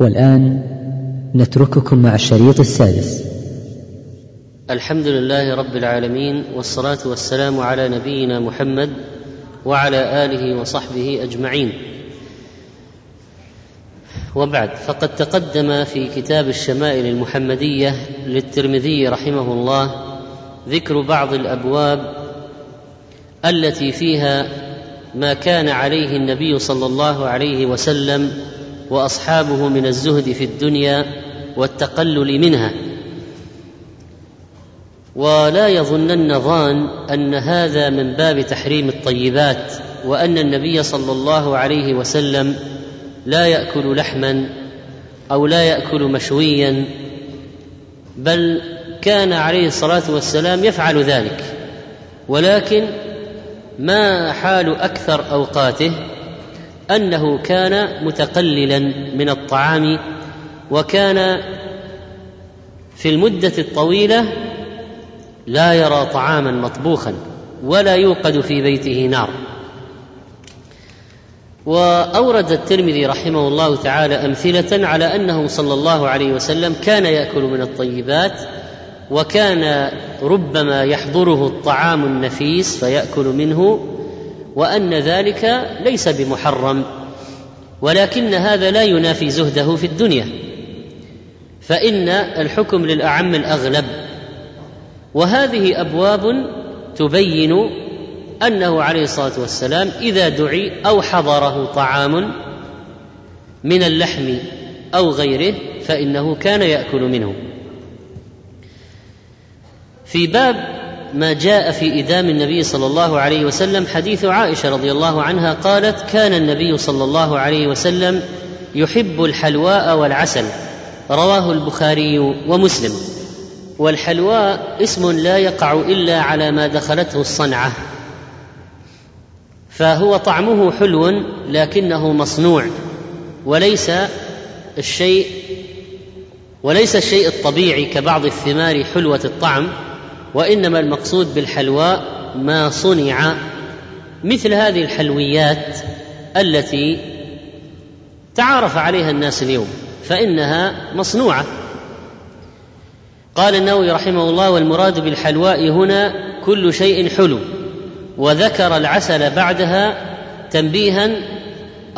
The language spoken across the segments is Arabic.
والآن نترككم مع الشريط السادس. الحمد لله رب العالمين والصلاة والسلام على نبينا محمد وعلى آله وصحبه أجمعين. وبعد فقد تقدم في كتاب الشمائل المحمدية للترمذي رحمه الله ذكر بعض الأبواب التي فيها ما كان عليه النبي صلى الله عليه وسلم وأصحابه من الزهد في الدنيا والتقلل منها. ولا يظنن ظان أن هذا من باب تحريم الطيبات وأن النبي صلى الله عليه وسلم لا يأكل لحما أو لا يأكل مشويا بل كان عليه الصلاة والسلام يفعل ذلك. ولكن ما حال أكثر أوقاته أنه كان متقللا من الطعام وكان في المدة الطويلة لا يرى طعاما مطبوخا ولا يوقد في بيته نار. وأورد الترمذي رحمه الله تعالى أمثلة على أنه صلى الله عليه وسلم كان يأكل من الطيبات وكان ربما يحضره الطعام النفيس فيأكل منه وأن ذلك ليس بمحرم ولكن هذا لا ينافي زهده في الدنيا. فإن الحكم للأعم الأغلب وهذه أبواب تبين أنه عليه الصلاة والسلام إذا دعي أو حضره طعام من اللحم أو غيره فإنه كان يأكل منه. في باب ما جاء في إدام النبي صلى الله عليه وسلم حديث عائشة رضي الله عنها قالت كان النبي صلى الله عليه وسلم يحب الحلواء والعسل. رواه البخاري ومسلم. والحلواء اسم لا يقع إلا على ما دخلته الصنعة. فهو طعمه حلو لكنه مصنوع وليس الشيء وليس الشيء الطبيعي كبعض الثمار حلوة الطعم وإنما المقصود بالحلواء ما صنع مثل هذه الحلويات التي تعارف عليها الناس اليوم فإنها مصنوعة. قال النووي رحمه الله والمراد بالحلواء هنا كل شيء حلو وذكر العسل بعدها تنبيها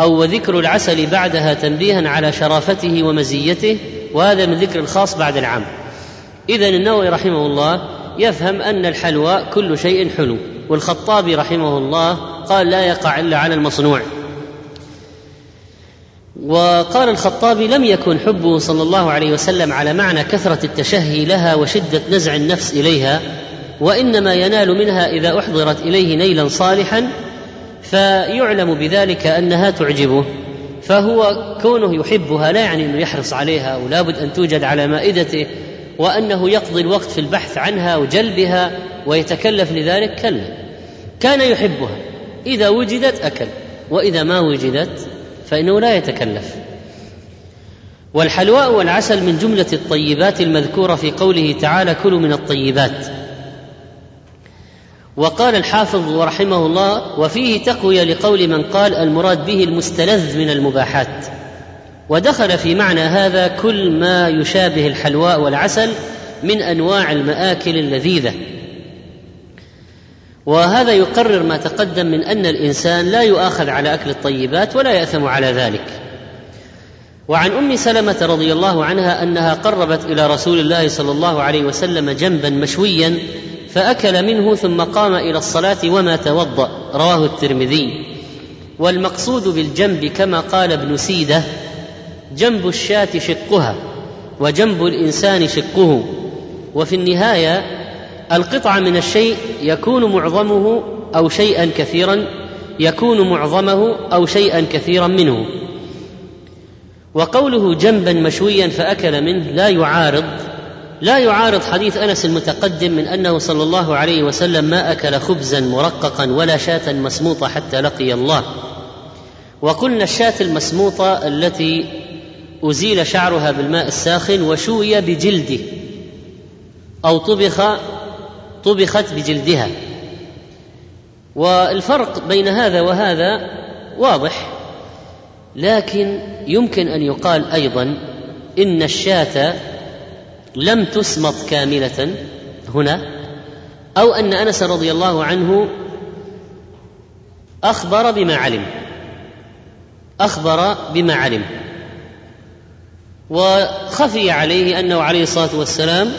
أو وذكر العسل بعدها تنبيها على شرافته ومزيته وهذا من ذكر الخاص بعد العام. اذا النووي رحمه الله يفهم أن الحلوى كل شيء حلو والخطابي رحمه الله قال لا يقع إلا على المصنوع. وقال الخطابي لم يكن حبه صلى الله عليه وسلم على معنى كثرة التشهي لها وشدة نزع النفس إليها وإنما ينال منها إذا أحضرت إليه نيلا صالحا فيعلم بذلك أنها تعجبه. فهو كونه يحبها لا يعني أنه يحرص عليها ولابد أن توجد على مائدته. وأنه يقضي الوقت في البحث عنها وجلبها ويتكلف لذلك كلا. كان يحبها. إذا وجدت أكل. وإذا ما وجدت فإنه لا يتكلف. والحلواء والعسل من جملة الطيبات المذكورة في قوله تعالى كلوا من الطيبات وقال الحافظ ورحمه الله وفيه تقوية لقول من قال المراد به المستلذ من المباحات ودخل في معنى هذا كل ما يشابه الحلواء والعسل من أنواع المآكل اللذيذة. وهذا يقرر ما تقدم من أن الإنسان لا يؤاخذ على أكل الطيبات ولا يأثم على ذلك. وعن أم سلمة رضي الله عنها أنها قربت إلى رسول الله صلى الله عليه وسلم جنبا مشويا فأكل منه ثم قام إلى الصلاة وما توضأ. رواه الترمذي. والمقصود بالجنب كما قال ابن سيدة جنب الشاة شقها وجنب الإنسان شقه. وفي النهاية القطعة من الشيء يكون معظمه أو شيئا كثيرا يكون معظمه أو شيئا كثيرا منه. وقوله جنبا مشويا فأكل منه لا يعارض لا يعارض حديث أنس المتقدم من أنه صلى الله عليه وسلم ما أكل خبزا مرققا ولا شاة مسموطة حتى لقي الله. وقلنا الشاة المسموطة التي أزيل شعرها بالماء الساخن وشوي بجلده أو طبخ طبخت بجلدها. والفرق بين هذا وهذا واضح لكن يمكن أن يقال أيضا إن الشاة لم تسمط كاملة هنا أو أن أنس رضي الله عنه أخبر بما علم أخبر بما علم. وخفي عليه أنه عليه الصلاة والسلام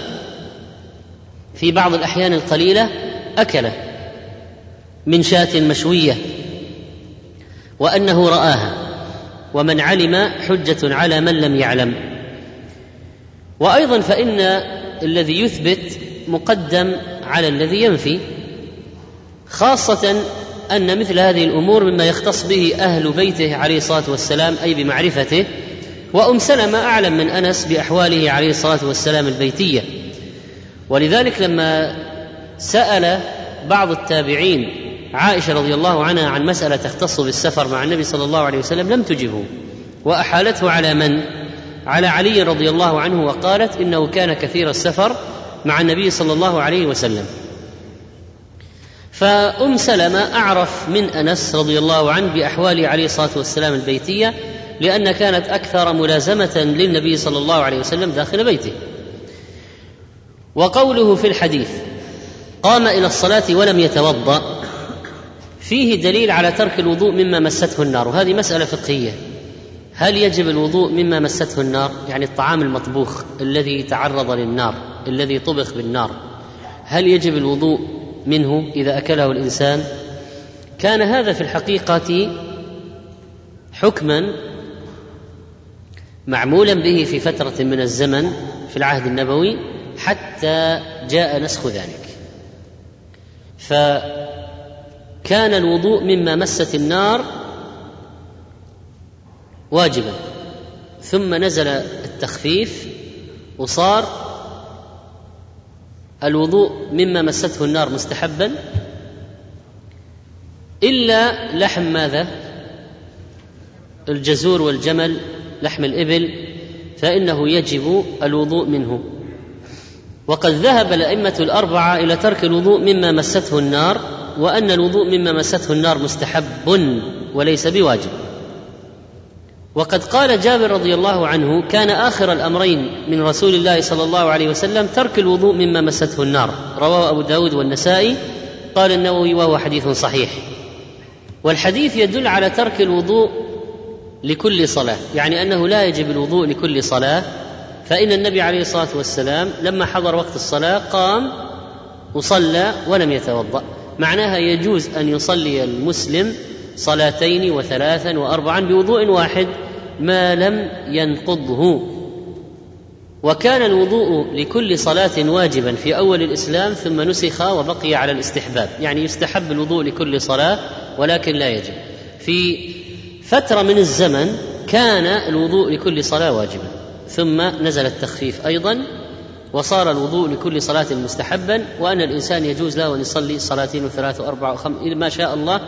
في بعض الأحيان القليلة اكل من شاة مشوية وأنه رآها ومن علم حجة على من لم يعلم وأيضا فإن الذي يثبت مقدم على الذي ينفي خاصة أن مثل هذه الأمور مما يختص به أهل بيته عليه الصلاة والسلام أي بمعرفته وأم سلمة أعلم من أنس بأحواله عليه الصلاة والسلام البيتية. ولذلك لما سأل بعض التابعين عائشة رضي الله عنها عن مسألة تختص بالسفر مع النبي صلى الله عليه وسلم لم تجبه. وأحالته على من؟ على علي رضي الله عنه وقالت إنه كان كثير السفر مع النبي صلى الله عليه وسلم. فأم سلمة أعرف من أنس رضي الله عنه بأحواله عليه الصلاة والسلام البيتية لأن كانت أكثر ملازمة للنبي صلى الله عليه وسلم داخل بيته. وقوله في الحديث قام إلى الصلاة ولم يتوضأ فيه دليل على ترك الوضوء مما مسته النار. وهذه مسألة فقهية. هل يجب الوضوء مما مسته النار؟ يعني الطعام المطبوخ الذي تعرض للنار الذي طبخ بالنار. هل يجب الوضوء منه إذا أكله الإنسان؟ كان هذا في الحقيقة حكما معمولا به في فترة من الزمن في العهد النبوي حتى جاء نسخ ذلك. فكان الوضوء مما مست النار واجبا. ثم نزل التخفيف وصار الوضوء مما مسته النار مستحبا. إلا لحم ماذا؟ الجزور والجمل لحم الإبل فإنه يجب الوضوء منه. وقد ذهب الأئمة الأربعة إلى ترك الوضوء مما مسته النار وأن الوضوء مما مسته النار مستحب وليس بواجب. وقد قال جابر رضي الله عنه كان آخر الأمرين من رسول الله صلى الله عليه وسلم ترك الوضوء مما مسته النار. رواه أبو داود والنسائي. قال النووي وهو حديث صحيح. والحديث يدل على ترك الوضوء لكل صلاة يعني أنه لا يجب الوضوء لكل صلاة فإن النبي عليه الصلاة والسلام لما حضر وقت الصلاة قام وصلى ولم يتوضأ. معناها يجوز أن يصلي المسلم صلاتين وثلاثا وأربعا بوضوء واحد ما لم ينقضه. وكان الوضوء لكل صلاة واجبا في أول الإسلام ثم نسخ وبقي على الاستحباب يعني يستحب الوضوء لكل صلاة ولكن لا يجب. في فترة من الزمن كان الوضوء لكل صلاة واجبا ثم نزل التخفيف أيضا وصار الوضوء لكل صلاة مستحبا وأن الإنسان يجوز له أن يصلي صلاتين وثلاث وأربع وخمس ما شاء الله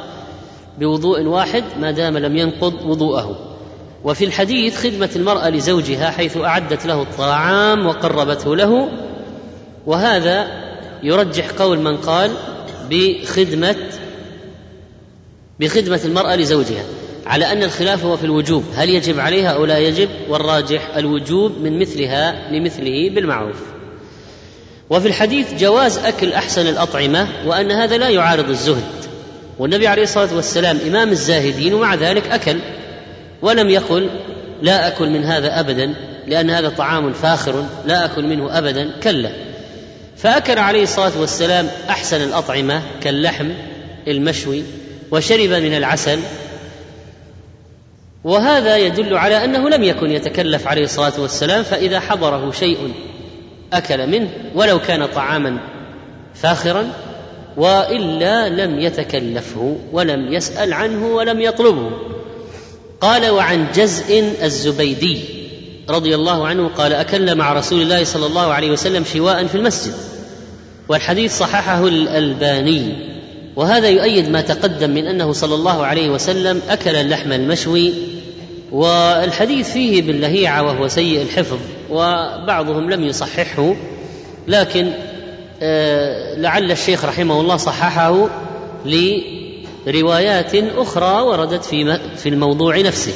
بوضوء واحد ما دام لم ينقض وضوءه. وفي الحديث خدمة المرأة لزوجها حيث أعدت له الطعام وقربته له وهذا يرجح قول من قال بخدمة بخدمة المرأة لزوجها. على أن الخلاف هو في الوجوب. هل يجب عليها أو لا يجب؟ والراجح الوجوب من مثلها لمثله بالمعروف. وفي الحديث جواز أكل أحسن الأطعمة وأن هذا لا يعارض الزهد. والنبي عليه الصلاة والسلام إمام الزاهدين ومع ذلك أكل ولم يقل لا أكل من هذا ابدا لأن هذا طعام فاخر لا أكل منه ابدا كلا. فأكل عليه الصلاة والسلام أحسن الأطعمة كاللحم المشوي وشرب من العسل وهذا يدل على أنه لم يكن يتكلف عليه الصلاة والسلام فإذا حضره شيء أكل منه ولو كان طعاما فاخرا وإلا لم يتكلفه ولم يسأل عنه ولم يطلبه. قال وعن جزء الزبيدي رضي الله عنه قال اكل مع رسول الله صلى الله عليه وسلم شواء في المسجد والحديث صححه الألباني وهذا يؤيد ما تقدم من أنه صلى الله عليه وسلم أكل اللحم المشوي والحديث فيه باللهيعة وهو سيء الحفظ وبعضهم لم يصححه لكن آه، لعل الشيخ رحمه الله صححه لروايات أخرى وردت في في الموضوع نفسه.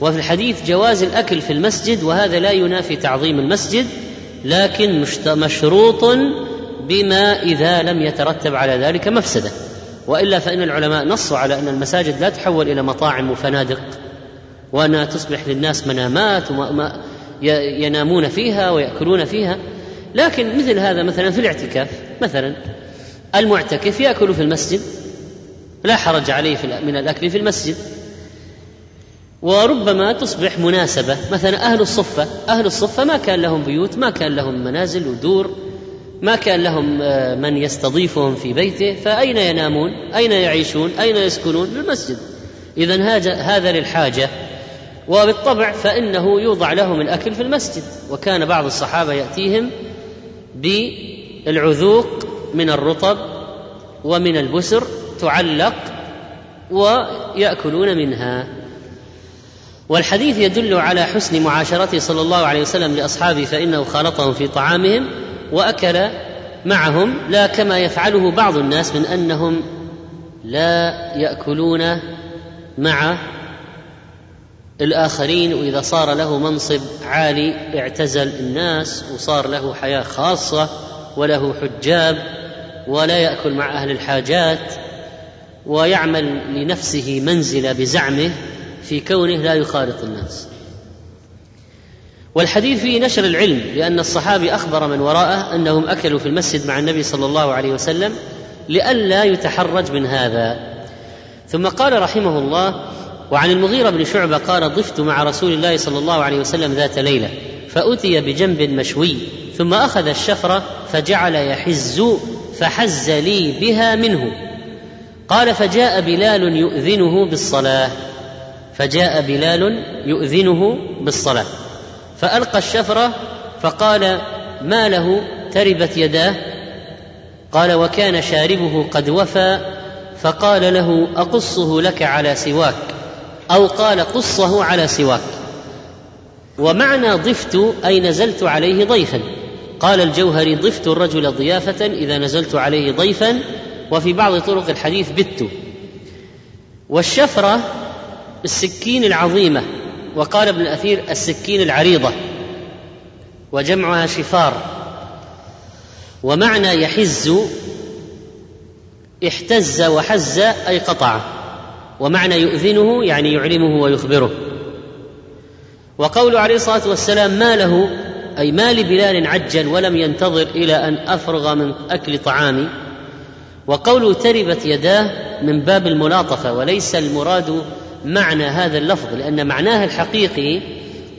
وفي الحديث جواز الأكل في المسجد وهذا لا ينافي تعظيم المسجد لكن مشروط بما إذا لم يترتب على ذلك مفسدة. وإلا فإن العلماء نصوا على أن المساجد لا تحول إلى مطاعم وفنادق. وأنها تصبح للناس منامات وما ينامون فيها ويأكلون فيها. لكن مثل هذا مثلا في الاعتكاف مثلا المعتكف يأكل في المسجد لا حرج عليه من الأكل في المسجد. وربما تصبح مناسبة مثلا أهل الصفة أهل الصفة ما كان لهم بيوت ما كان لهم منازل ودور ما كان لهم آه، من يستضيفهم في بيته فأين ينامون؟ أين يعيشون؟ أين يسكنون؟ بالمسجد إذا هذا للحاجة. وبالطبع فإنه يوضع لهم الأكل في المسجد. وكان بعض الصحابة يأتيهم بالعذوق من الرطب ومن البسر تعلق ويأكلون منها. والحديث يدل على حسن معاشرته صلى الله عليه وسلم لأصحابه فإنه خالطهم في طعامهم وأكل معهم. لا كما يفعله بعض الناس من أنهم لا يأكلون مع الآخرين وإذا صار له منصب عالي اعتزل الناس وصار له حياة خاصة وله حجاب ولا يأكل مع أهل الحاجات ويعمل لنفسه منزلة بزعمه في كونه لا يخالط الناس. والحديث فيه نشر العلم لأن الصحابي أخبر من وراءه أنهم أكلوا في المسجد مع النبي صلى الله عليه وسلم لئلا يتحرج من هذا. ثم قال رحمه الله وعن المغيرة بن شعبة قال ضفت مع رسول الله صلى الله عليه وسلم ذات ليلة فأتي بجنب مشوي ثم أخذ الشفرة فجعل يحز فحز لي بها منه. قال فجاء بلال يؤذنه بالصلاة. فجاء بلال يؤذنه بالصلاة. فألقى الشفرة فقال ما له؟ تربت يداه. قال وكان شاربه قد وفى فقال له أقصه لك على سواك؟ أو قال قصه على سواك. ومعنى ضفت أي نزلت عليه ضيفا. قال الجوهري ضفت الرجل ضيافة إذا نزلت عليه ضيفا وفي بعض طرق الحديث بت. والشفرة السكين العظيمة وقال ابن الأثير السكين العريضة وجمعها شفار. ومعنى يحز احتز وحز أي قطع ومعنى يؤذنه يعني يعلمه ويخبره. وقول عليه الصلاة والسلام ما له أي ما لبلال عجل ولم ينتظر إلى أن أفرغ من أكل طعامي. وقوله تربت يداه من باب الملاطفة وليس المراد معنى هذا اللفظ لأن معناه الحقيقي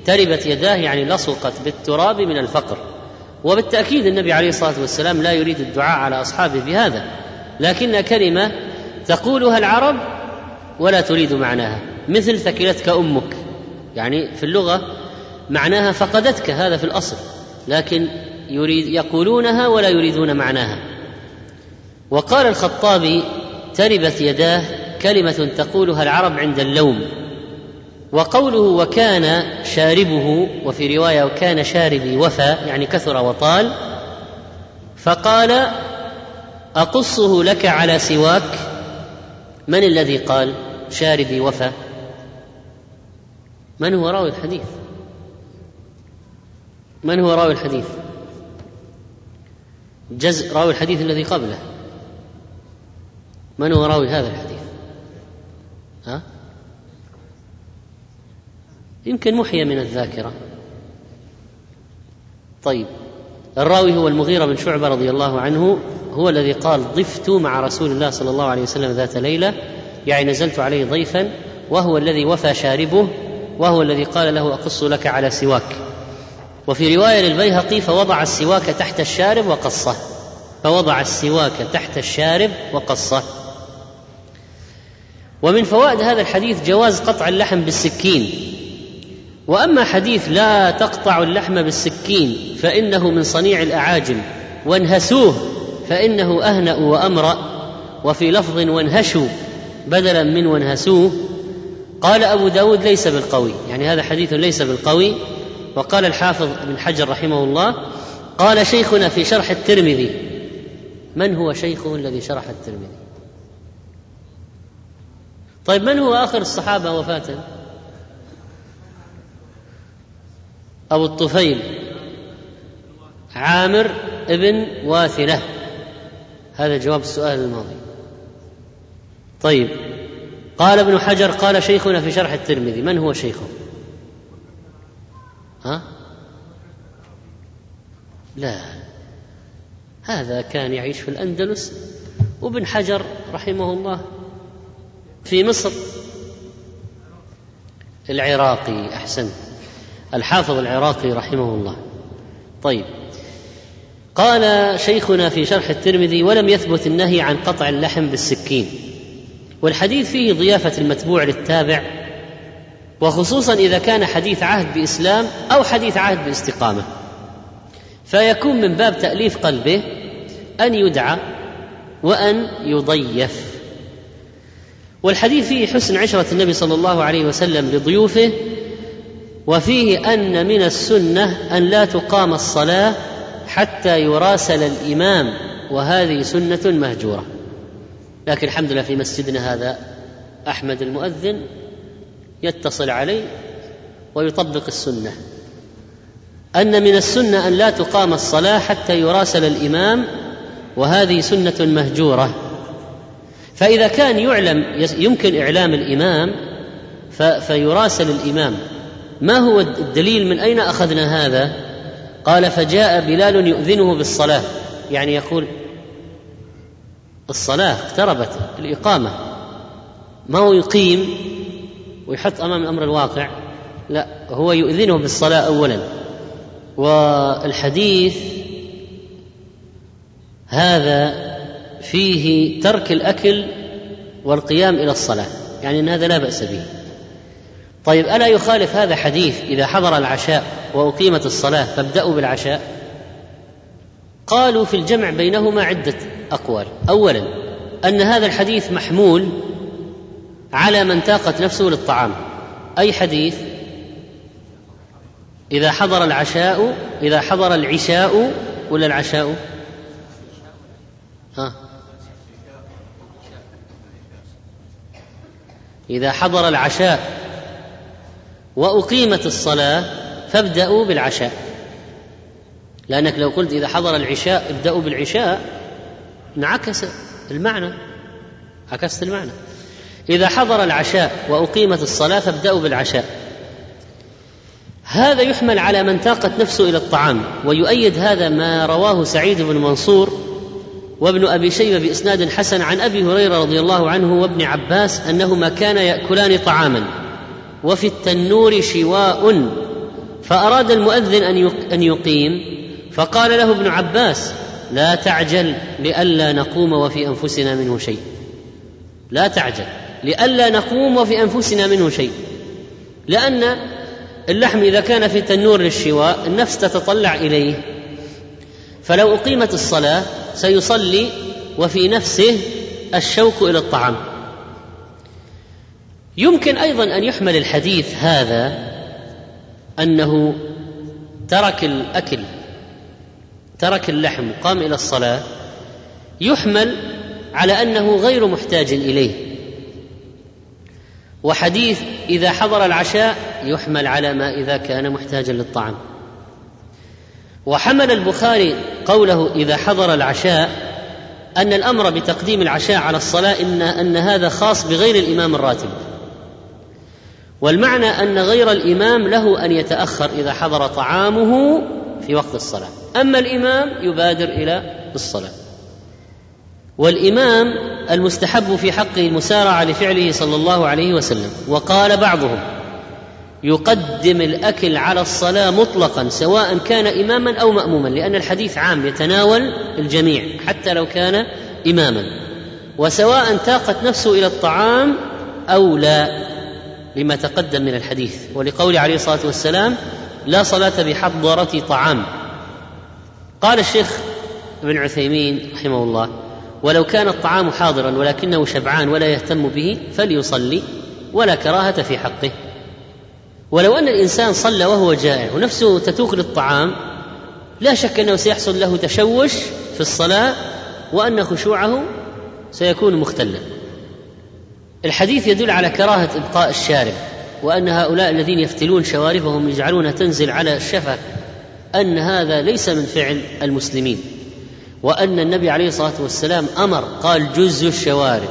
تربت يداه يعني لصقت بالتراب من الفقر. وبالتأكيد النبي عليه الصلاة والسلام لا يريد الدعاء على أصحابه بهذا. لكن كلمة تقولها العرب ولا تريد معناها. مثل ثكلتك أمك. يعني في اللغة معناها فقدتك هذا في الأصل. لكن يريد يقولونها ولا يريدون معناها. وقال الخطابي تربت يداه كلمة تقولها العرب عند اللوم. وقوله وكان شاربه وفي رواية وكان شاربي وفى يعني كثر وطال. فقال أقصه لك على سواك؟ من الذي قال؟ شاربي وفى. من هو راوي الحديث؟ من هو راوي الحديث؟ جزء راوي الحديث الذي قبله. من هو راوي هذا الحديث؟ ها؟ يمكن محيا من الذاكرة. طيب. الراوي هو المغيرة بن شعبة رضي الله عنه هو الذي قال ضفت مع رسول الله صلى الله عليه وسلم ذات ليلة يعني نزلت عليه ضيفا وهو الذي وفى شاربه وهو الذي قال له أقص لك على سواك وفي رواية للبيهقي فوضع السواك تحت الشارب وقصه فوضع السواك تحت الشارب وقصه. ومن فوائد هذا الحديث جواز قطع اللحم بالسكين. وأما حديث لا تقطع اللحم بالسكين فإنه من صنيع الأعاجم وانهسوه فإنه أهنأ وأمرأ وفي لفظ وانهشوا بدلا من وانهسوه قال أبو داود ليس بالقوي يعني هذا حديث ليس بالقوي وقال الحافظ بن حجر رحمه الله قال شيخنا في شرح الترمذي من هو شيخه الذي شرح الترمذي؟ طيب من هو آخر الصحابة وفاة أبو الطفيل عامر ابن واثلة. هذا جواب السؤال الماضي. طيب قال ابن حجر قال شيخنا في شرح الترمذي. من هو شيخه؟ ها؟ لا. هذا كان يعيش في الأندلس وابن حجر رحمه الله في مصر. العراقي أحسنت. الحافظ العراقي رحمه الله. طيب. قال شيخنا في شرح الترمذي ولم يثبت النهي عن قطع اللحم بالسكين والحديث فيه ضيافة المتبوع للتابع وخصوصا إذا كان حديث عهد بإسلام أو حديث عهد باستقامة. فيكون من باب تأليف قلبه أن يدعى وأن يضيف. والحديث فيه حسن عشرة النبي صلى الله عليه وسلم لضيوفه وفيه أن من السنة أن لا تقام الصلاة حتى يراسل الإمام وهذه سنة مهجورة. لكن الحمد لله في مسجدنا هذا أحمد المؤذن يتصل عليه ويطبق السنة. أن من السنة أن لا تقام الصلاة حتى يراسل الإمام وهذه سنة مهجورة. فإذا كان يعلم يمكن إعلام الإمام فيراسل الإمام. ما هو الدليل من أين أخذنا هذا؟ قال فجاء بلال يؤذنه بالصلاة. يعني يقول الصلاة اقتربت الإقامة. ما هو يقيم ويحط أمام الأمر الواقع؟ لا هو يؤذنه بالصلاة اولا. والحديث هذا فيه ترك الأكل والقيام إلى الصلاة. يعني ان هذا لا بأس به. طيب ألا يخالف هذا حديث إذا حضر العشاء وأقيمت الصلاة فابدأوا بالعشاء؟ قالوا في الجمع بينهما عدة أقوال. اولا أن هذا الحديث محمول على من تاقت نفسه للطعام. أي حديث؟ إذا حضر العشاء إذا حضر العشاء ولا العشاء؟ ها؟ إذا حضر العشاء وأقيمت الصلاة فابدأوا بالعشاء. لأنك لو قلت إذا حضر العشاء ابدأوا بالعشاء انعكس المعنى. عكست المعنى. إذا حضر العشاء وأقيمت الصلاة فابدأوا بالعشاء. هذا يحمل على من تاقت نفسه إلى الطعام ويؤيد هذا ما رواه سعيد بن منصور وابن أبي شيبة بإسناد حسن عن أبي هريرة رضي الله عنه وابن عباس أنهما كانا يأكلان طعاما. وفي التنور شواء. فأراد المؤذن أن يقيم فقال له ابن عباس لا تعجل لئلا نقوم وفي أنفسنا منه شيء. لا تعجل لئلا نقوم وفي أنفسنا منه شيء. لأن اللحم إذا كان في تنور للشواء النفس تتطلع إليه. فلو أقيمت الصلاة سيصلي وفي نفسه الشوق إلى الطعام. يمكن أيضا أن يحمل الحديث هذا أنه ترك الأكل ترك اللحم قام إلى الصلاة يحمل على أنه غير محتاج إليه. وحديث إذا حضر العشاء يحمل على ما إذا كان محتاجا للطعام. وحمل البخاري قوله إذا حضر العشاء أن الأمر بتقديم العشاء على الصلاة ان أن هذا خاص بغير الإمام الراتب. والمعنى أن غير الإمام له أن يتأخر إذا حضر طعامه في وقت الصلاة. أما الإمام يبادر إلى الصلاة. والإمام المستحب في حقه المسارعة لفعله صلى الله عليه وسلم. وقال بعضهم يقدم الأكل على الصلاة مطلقا سواء كان اماما أو ماموما لأن الحديث عام يتناول الجميع حتى لو كان اماما. وسواء تاقت نفسه إلى الطعام أو لا. لما تقدم من الحديث ولقول عليه الصلاة والسلام لا صلاة بحضرة طعام. قال الشيخ ابن عثيمين رحمه الله ولو كان الطعام حاضرا ولكنه شبعان ولا يهتم به فليصلي ولا كراهة في حقه. ولو أن الإنسان صلى وهو جائع ونفسه تتوق للطعام لا شك أنه سيحصل له تشوش في الصلاة وأن خشوعه سيكون مختلا. الحديث يدل على كراهة إبقاء الشارب وأن هؤلاء الذين يفتلون شواربهم يجعلونها تنزل على الشفة أن هذا ليس من فعل المسلمين. وأن النبي عليه الصلاة والسلام أمر قال جزوا الشوارب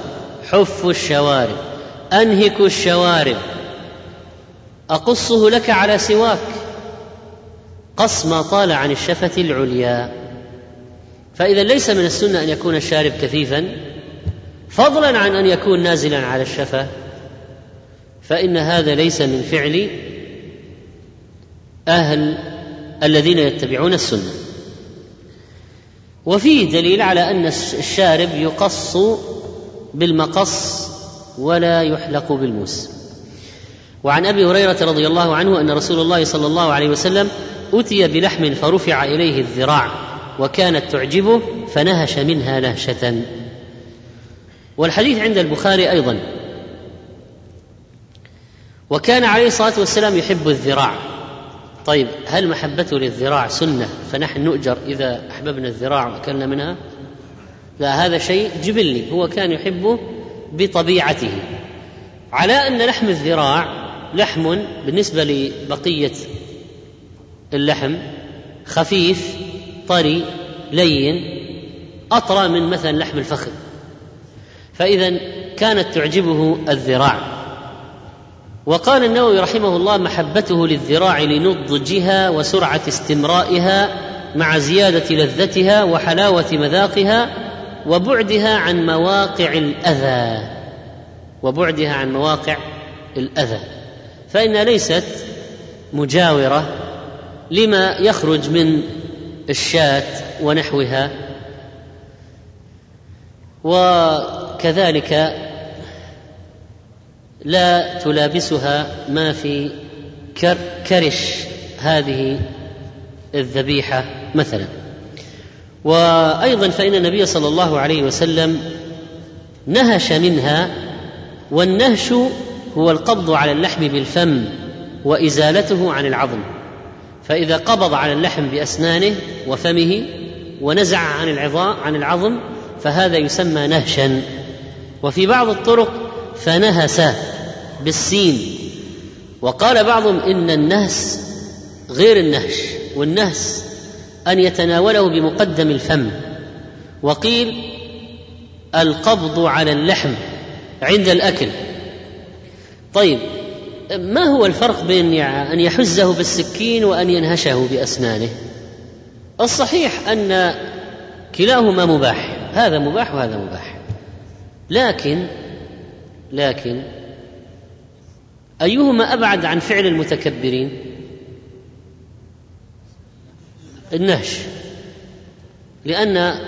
حفوا الشوارب أنهكوا الشوارب أقصه لك على سواك. قص ما طال عن الشفة العليا. فإذا ليس من السنة أن يكون الشارب كثيفا فضلا عن أن يكون نازلا على الشفة فإن هذا ليس من فعل أهل الذين يتبعون السنة. وفيه دليل على أن الشارب يقص بالمقص ولا يحلق بالموس. وعن أبي هريرة رضي الله عنه أن رسول الله صلى الله عليه وسلم أتي بلحم فرفع إليه الذراع وكانت تعجبه فنهش منها نهشة. والحديث عند البخاري أيضا. وكان عليه الصلاة والسلام يحب الذراع. طيب هل محبته للذراع سنة فنحن نؤجر إذا أحببنا الذراع وأكلنا منها؟ لا هذا شيء جبلي. هو كان يحبه بطبيعته. على أن لحم الذراع لحم بالنسبة لبقية اللحم خفيف طري لين أطرى من مثلا لحم الفخذ. فإذا كانت تعجبه الذراع. وقال النووي رحمه الله محبته للذراع لنضجها وسرعة استمرائها مع زيادة لذتها وحلاوة مذاقها وبعدها عن مواقع الأذى. وبعدها عن مواقع الأذى. فانها ليست مجاورة لما يخرج من الشاة ونحوها. وكذلك لا تلابسها ما في كرش هذه الذبيحة مثلا. وأيضا فإن النبي صلى الله عليه وسلم نهش منها والنهش هو القبض على اللحم بالفم وإزالته عن العظم. فإذا قبض على اللحم بأسنانه وفمه ونزع عن العظام عن العظم فهذا يسمى نهشا. وفي بعض الطرق فنهس بالسين. وقال بعضهم إن النهس غير النهش والنهس أن يتناوله بمقدم الفم. وقيل القبض على اللحم عند الأكل. طيب ما هو الفرق بين أن يحزه بالسكين وأن ينهشه بأسنانه؟ الصحيح أن كلاهما مباح هذا مباح وهذا مباح. لكن لكن أيهما أبعد عن فعل المتكبرين؟ النهش. لأن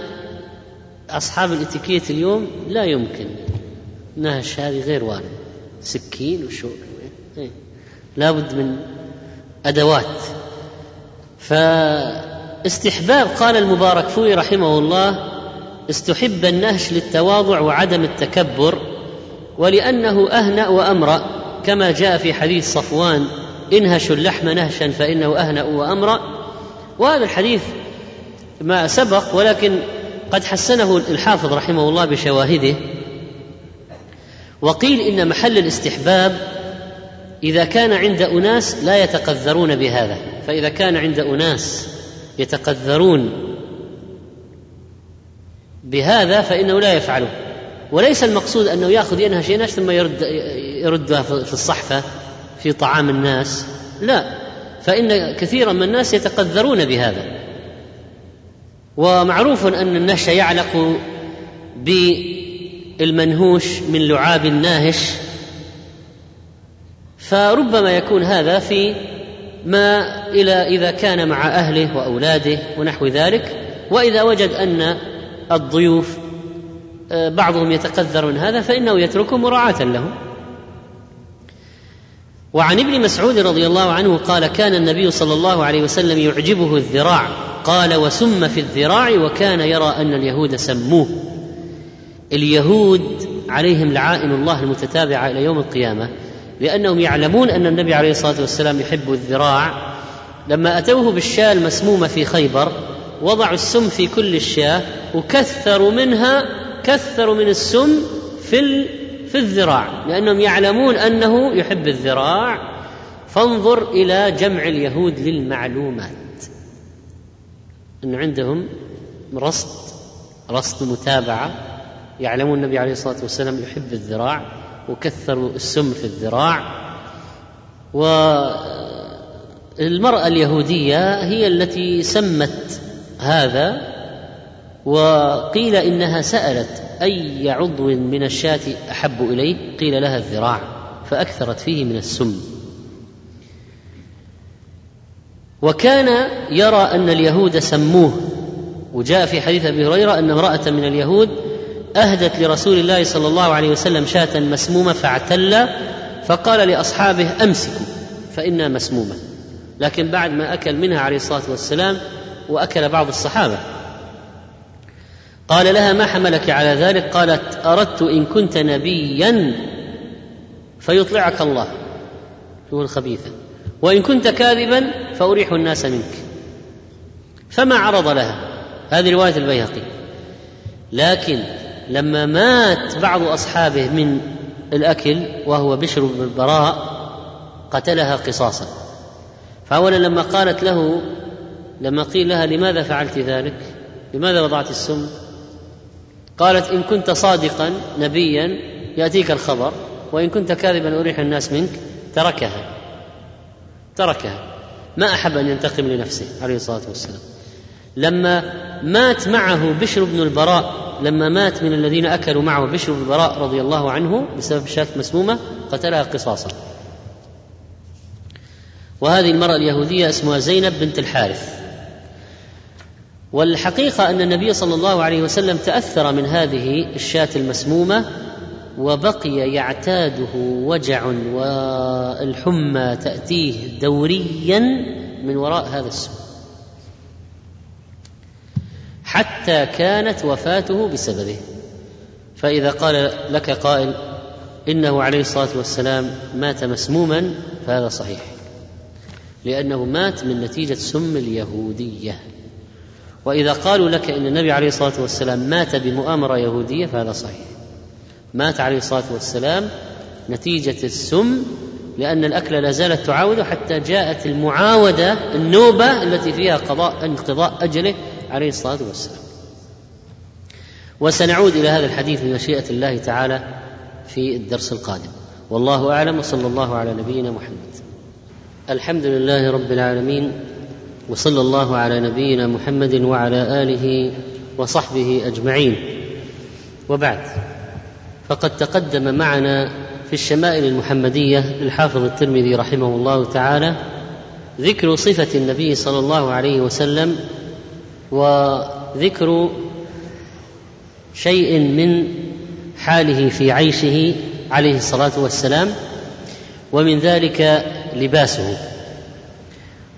أصحاب الاتيكيت اليوم لا يمكن نهش هذه غير وارد سكين وشوك. إيه. لابد من أدوات. فاستحباب قال المبارك فوي رحمه الله استحب النهش للتواضع وعدم التكبر ولأنه أهنأ وأمرأ كما جاء في حديث صفوان انهشوا اللحم نهشا فإنه أهنأ وأمرأ. وهذا الحديث ما سبق ولكن قد حسنه الحافظ رحمه الله بشواهده. وقيل إن محل الاستحباب إذا كان عند أناس لا يتقذرون بهذا فإذا كان عند أناس يتقذرون بهذا فإنه لا يفعله. وليس المقصود أنه يأخذ ينهش ينهش ثم يرد يردها في الصحفة في طعام الناس. لا. فإن كثيرا من الناس يتقذرون بهذا. ومعروف أن النهش يعلق بالمنهوش من لعاب ناهش فربما يكون هذا في ما إلى إذا كان مع أهله وأولاده ونحو ذلك. وإذا وجد أن الضيوف آه، بعضهم يتقذر من هذا فإنه يتركه مراعاة لهم وعن ابن مسعود رضي الله عنه قال كان النبي صلى الله عليه وسلم يعجبه الذراع. قال وسم في الذراع وكان يرى أن اليهود سموه. اليهود عليهم لعائن الله المتتابعة إلى يوم القيامة لأنهم يعلمون أن النبي عليه الصلاة والسلام يحب الذراع. لما أتوه بالشاة المسمومه في خيبر وضعوا السم في كل الشاة وكثروا منها كثروا من السم في في الذراع لأنهم يعلمون أنه يحب الذراع. فانظر إلى جمع اليهود للمعلومات. إن عندهم رصد رصد متابعة. يعلمون النبي عليه الصلاة والسلام يحب الذراع وكثروا السم في الذراع. والمراه اليهودية هي التي سمت هذا وقيل إنها سألت أي عضو من الشاة أحب إليه؟ قيل لها الذراع فأكثرت فيه من السم. وكان يرى أن اليهود سموه وجاء في حديث أبي هريرة أن امرأة من اليهود أهدت لرسول الله صلى الله عليه وسلم شاة مسمومة فاعتل فقال لأصحابه أمسكوا فإنها مسمومة. لكن بعد ما أكل منها عليه الصلاة والسلام وأكل بعض الصحابة. قال لها ما حملك على ذلك؟ قالت أردت إن كنت نبيا فيطلعك الله. هو الخبيثة. وإن كنت كاذبا فأريح الناس منك. فما عرض لها. هذه رواية البيهقي. لكن لما مات بعض أصحابه من الأكل وهو بشر بن البراء قتلها قصاصا. فاولا لما قالت له لما قيل لها لماذا فعلت ذلك؟ لماذا وضعت السم؟ قالت إن كنت صادقا نبيا يأتيك الخبر وإن كنت كاذبا أريح الناس منك. تركها. تركها. ما أحب أن ينتقم لنفسه عليه الصلاة والسلام. لما مات معه بشر بن البراء لما مات من الذين أكلوا معه بشر بن البراء رضي الله عنه بسبب شاة مسمومة قتلها قصاصا. وهذه المرأة اليهودية اسمها زينب بنت الحارث. والحقيقة أن النبي صلى الله عليه وسلم تأثر من هذه الشاة المسمومة وبقي يعتاده وجع والحمى تأتيه دوريا من وراء هذا السم. حتى كانت وفاته بسببه. فإذا قال لك قائل إنه عليه الصلاة والسلام مات مسموما فهذا صحيح. لأنه مات من نتيجة سم اليهودية. وإذا قالوا لك إن النبي عليه الصلاة والسلام مات بمؤامرة يهودية فهذا صحيح. مات عليه الصلاة والسلام نتيجة السم لأن الأكل لا زالت تعاوده حتى جاءت المعاودة النوبة التي فيها قضاء انقضاء أجله عليه الصلاة والسلام. وسنعود إلى هذا الحديث بمشيئه الله تعالى في الدرس القادم. والله أعلم وصلى الله على نبينا محمد. الحمد لله رب العالمين وصلى الله على نبينا محمد وعلى آله وصحبه أجمعين. وبعد فقد تقدم معنا في الشمائل المحمدية للحافظ الترمذي رحمه الله تعالى ذكر صفة النبي صلى الله عليه وسلم وذكر شيء من حاله في عيشه عليه الصلاة والسلام ومن ذلك لباسه.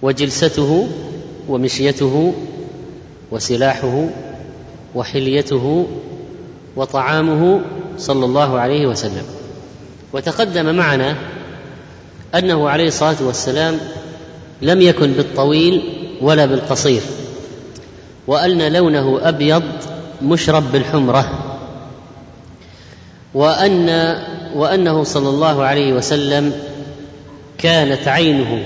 وجلسته ومشيته وسلاحه وحليته وطعامه صلى الله عليه وسلم. وتقدم معنا أنه عليه الصلاة والسلام لم يكن بالطويل ولا بالقصير وأن لونه أبيض مشرب بالحمرة وأن وأنه صلى الله عليه وسلم كانت عينه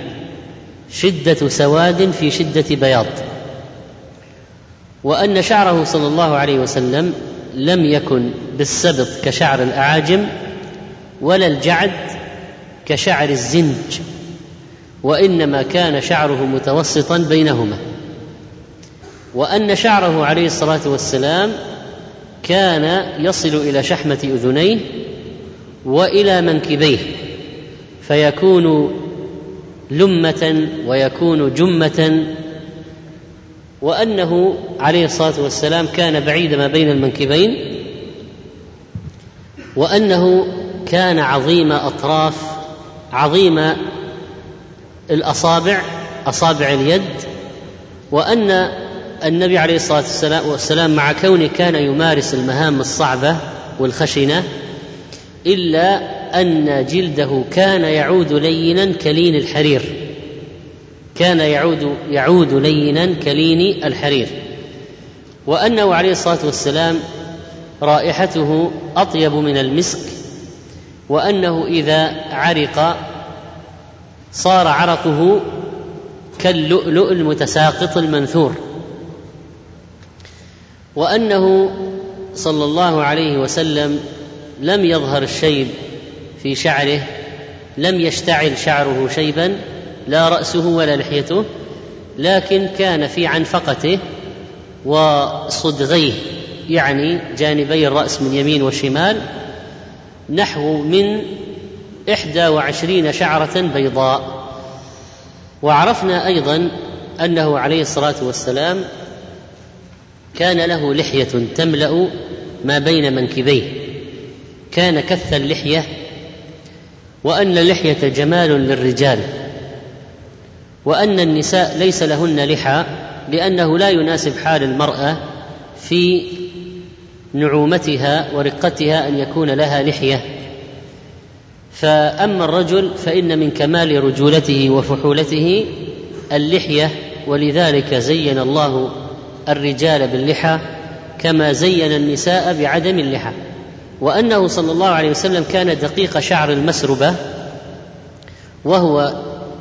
شدة سواد في شدة بياض. وأن شعره صلى الله عليه وسلم لم يكن بالسبط كشعر الأعاجم ولا الجعد كشعر الزنج وإنما كان شعره متوسطا بينهما. وأن شعره عليه الصلاة والسلام كان يصل إلى شحمة أذنيه وإلى منكبيه فيكون لمة ويكون جمة وأنه عليه الصلاة والسلام كان بعيد ما بين المنكبين وأنه كان عظيم أطراف عظيم الأصابع أصابع اليد وأن النبي عليه الصلاة والسلام مع كونه كان يمارس المهام الصعبة والخشنة إلا أن جلده كان يعود لينا كلين الحرير. كان يعود يعود لينا كلين الحرير. وأنه عليه الصلاة والسلام رائحته أطيب من المسك وأنه إذا عرق صار عرقه كاللؤلؤ المتساقط المنثور. وأنه صلى الله عليه وسلم لم يظهر الشيب في شعره لم يشتعل شعره شيبا لا رأسه ولا لحيته لكن كان في عنفقته وصدغيه يعني جانبي الرأس من يمين وشمال نحو من إحدى وعشرين شعرة بيضاء. وعرفنا أيضا أنه عليه الصلاة والسلام كان له لحية تملأ ما بين منكبيه. كان كث اللحية وأن اللحية جمال للرجال وأن النساء ليس لهن لحى لأنه لا يناسب حال المرأة في نعومتها ورقتها أن يكون لها لحية. فأما الرجل فإن من كمال رجولته وفحولته اللحية ولذلك زين الله الرجال باللحى كما زين النساء بعدم اللحى. وأنه صلى الله عليه وسلم كان دقيق شعر المسربة وهو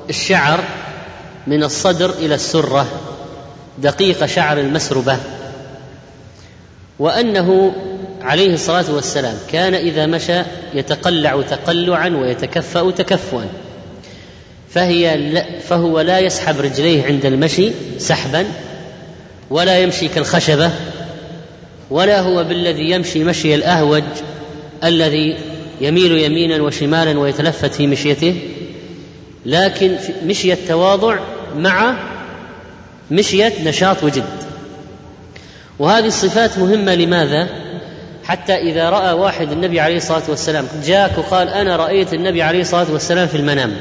الشعر من الصدر إلى السرة دقيق شعر المسربة. وأنه عليه الصلاة والسلام كان إذا مشى يتقلع تقلعا ويتكفأ تكفؤا فهي فهو لا يسحب رجليه عند المشي سحبا ولا يمشي كالخشبة ولا هو بالذي يمشي مشي الأهوج الذي يميل يمينا وشمالا ويتلفت في مشيته لكن مشي التواضع مع مشية نشاط وجد. وهذه الصفات مهمة لماذا؟ حتى إذا رأى واحد النبي عليه الصلاة والسلام جاءك وقال أنا رأيت النبي عليه الصلاة والسلام في المنام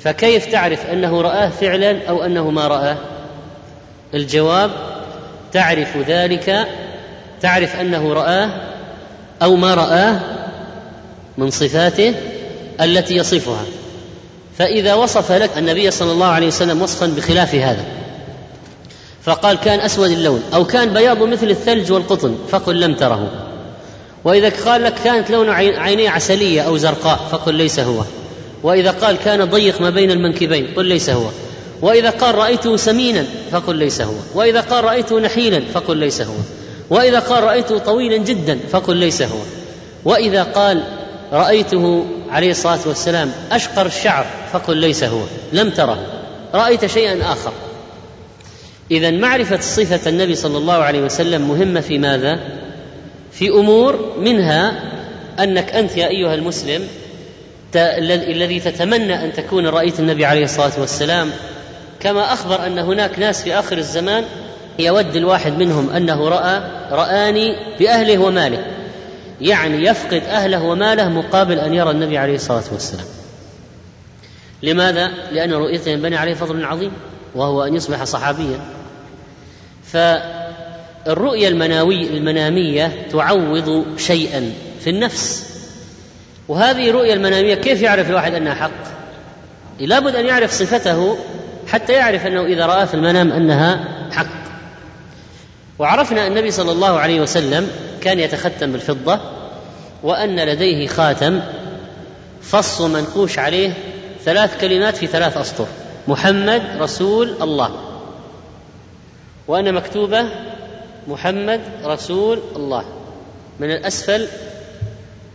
فكيف تعرف أنه رآه فعلا أو أنه ما رآه؟ الجواب تعرف ذلك تعرف أنه رآه أو ما رآه من صفاته التي يصفها. فإذا وصف لك النبي صلى الله عليه وسلم وصفا بخلاف هذا فقال كان أسود اللون أو كان بياض مثل الثلج والقطن فقل لم تره. وإذا قال لك كانت لون عينيه عسلية أو زرقاء فقل ليس هو. وإذا قال كان ضيق ما بين المنكبين قل ليس هو. وإذا قال رأيته سمينا فقل ليس هو. وإذا قال رأيته نحيلا فقل ليس هو. وإذا قال رأيته طويلا جدا فقل ليس هو. وإذا قال رأيته عليه الصلاة والسلام أشقر الشعر فقل ليس هو. لم تره. رأيت شيئا آخر. اذا معرفة صفة النبي صلى الله عليه وسلم مهمة في ماذا؟ في أمور منها أنك أنت يا أيها المسلم الذي تتمنى أن تكون رأيت النبي عليه الصلاة والسلام. كما أخبر أن هناك ناس في آخر الزمان يود الواحد منهم أنه رأى رآني بأهله وماله. يعني يفقد أهله وماله مقابل أن يرى النبي عليه الصلاة والسلام. لماذا؟ لأن رؤيته ينبني عليه فضل عظيم وهو أن يصبح صحابيا. فالرؤية المناوي المنامية تعوض شيئا في النفس. وهذه الرؤية المنامية كيف يعرف الواحد أنها حق؟ لابد أن يعرف صفته حتى يعرف أنه إذا رأى في المنام أنها حق وعرفنا أن النبي صلى الله عليه وسلم كان يتختم بالفضة وأن لديه خاتم فص منقوش عليه ثلاث كلمات في ثلاث أسطر محمد رسول الله. وأنا مكتوبة محمد رسول الله. من الأسفل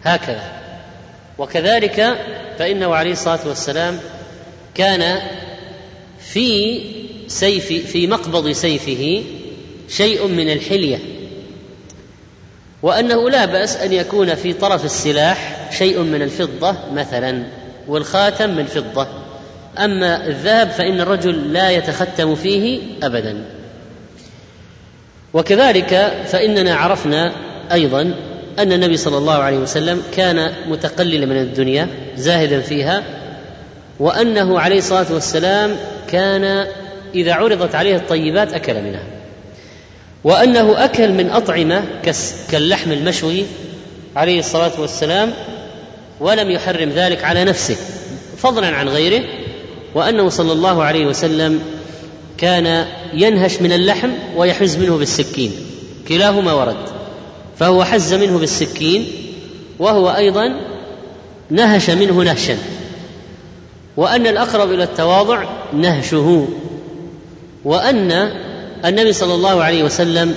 هكذا. وكذلك فإنه عليه الصلاة والسلام كان في سيف في مقبض سيفه شيء من الحلية. وأنه لا بأس أن يكون في طرف السلاح شيء من الفضة مثلا والخاتم من فضة. أما الذهب فإن الرجل لا يتختم فيه أبدا. وكذلك فإننا عرفنا أيضا أن النبي صلى الله عليه وسلم كان متقللا من الدنيا زاهدا فيها وأنه عليه الصلاة والسلام كان إذا عرضت عليه الطيبات أكل منها. وأنه أكل من أطعمة كاللحم المشوي عليه الصلاة والسلام ولم يحرم ذلك على نفسه فضلا عن غيره وأنه صلى الله عليه وسلم كان ينهش من اللحم ويحز منه بالسكين كلاهما ورد فهو حز منه بالسكين وهو أيضا نهش منه نهشا وأن الأقرب إلى التواضع نهشه وأن النبي صلى الله عليه وسلم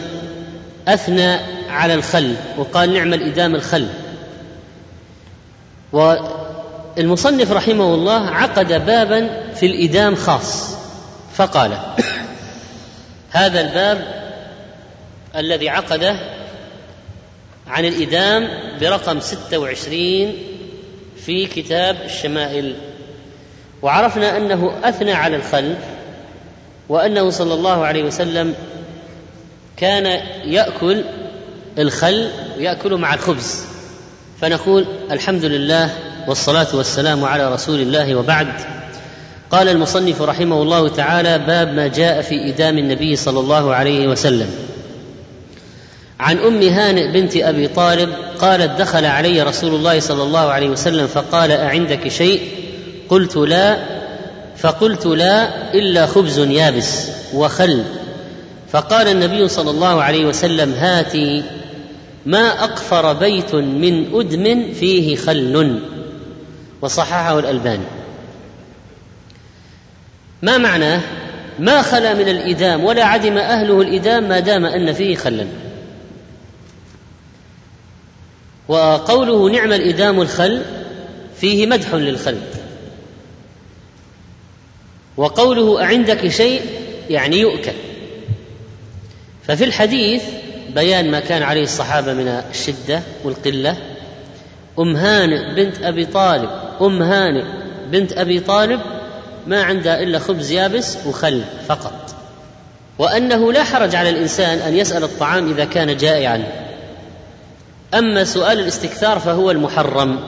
أثنى على الخل وقال نعم الإدام الخل. والمصنف رحمه الله عقد بابا في الإدام خاص فقال هذا الباب الذي عقده عن الإدام برقم 26 في كتاب الشمائل. وعرفنا أنه أثنى على الخل وأنه صلى الله عليه وسلم كان يأكل الخل ويأكل مع الخبز. فنقول الحمد لله والصلاة والسلام على رسول الله وبعد. قال المصنف رحمه الله تعالى باب ما جاء في إدام النبي صلى الله عليه وسلم. عن أم هانئ بنت أبي طالب قالت دخل علي رسول الله صلى الله عليه وسلم فقال أعندك شيء؟ قلت لا. فقلت لا إلا خبز يابس وخل. فقال النبي صلى الله عليه وسلم هاتي ما أقفر بيت من أدم فيه خل وصححه الألباني. ما معناه ما خلا من الإدام ولا عدم أهله الإدام ما دام أن فيه خلا وقوله نعم الإدام الخل فيه مدح للخل وقوله أعندك شيء يعني يؤكل. ففي الحديث بيان ما كان عليه الصحابة من الشدة والقلة. أم هانئ بنت أبي طالب أم هانئ بنت أبي طالب ما عندها إلا خبز يابس وخل فقط. وأنه لا حرج على الإنسان أن يسأل الطعام إذا كان جائعا. أما سؤال الاستكثار فهو المحرم.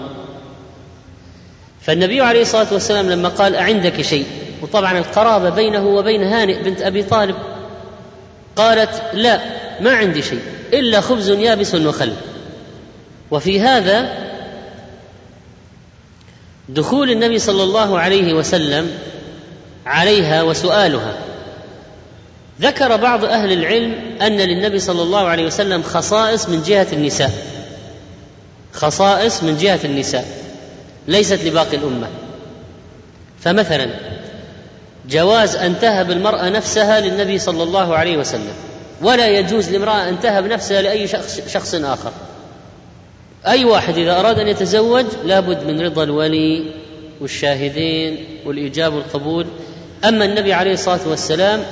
فالنبي عليه الصلاة والسلام لما قال أعندك شيء وطبعا القرابة بينه وبين هانئ بنت أبي طالب قالت لا ما عندي شيء إلا خبز يابس وخل. وفي هذا دخول النبي صلى الله عليه وسلم عليها وسؤالها. ذكر بعض أهل العلم أن للنبي صلى الله عليه وسلم خصائص من جهة النساء. خصائص من جهة النساء ليست لباقي الأمة. فمثلا جواز أن تهب المرأة نفسها للنبي صلى الله عليه وسلم. ولا يجوز لامرأة أن تهب نفسها لأي شخص, شخص آخر. أي واحد إذا أراد أن يتزوج لابد من رضا الولي والشاهدين والإيجاب والقبول. أما النبي عليه الصلاة والسلام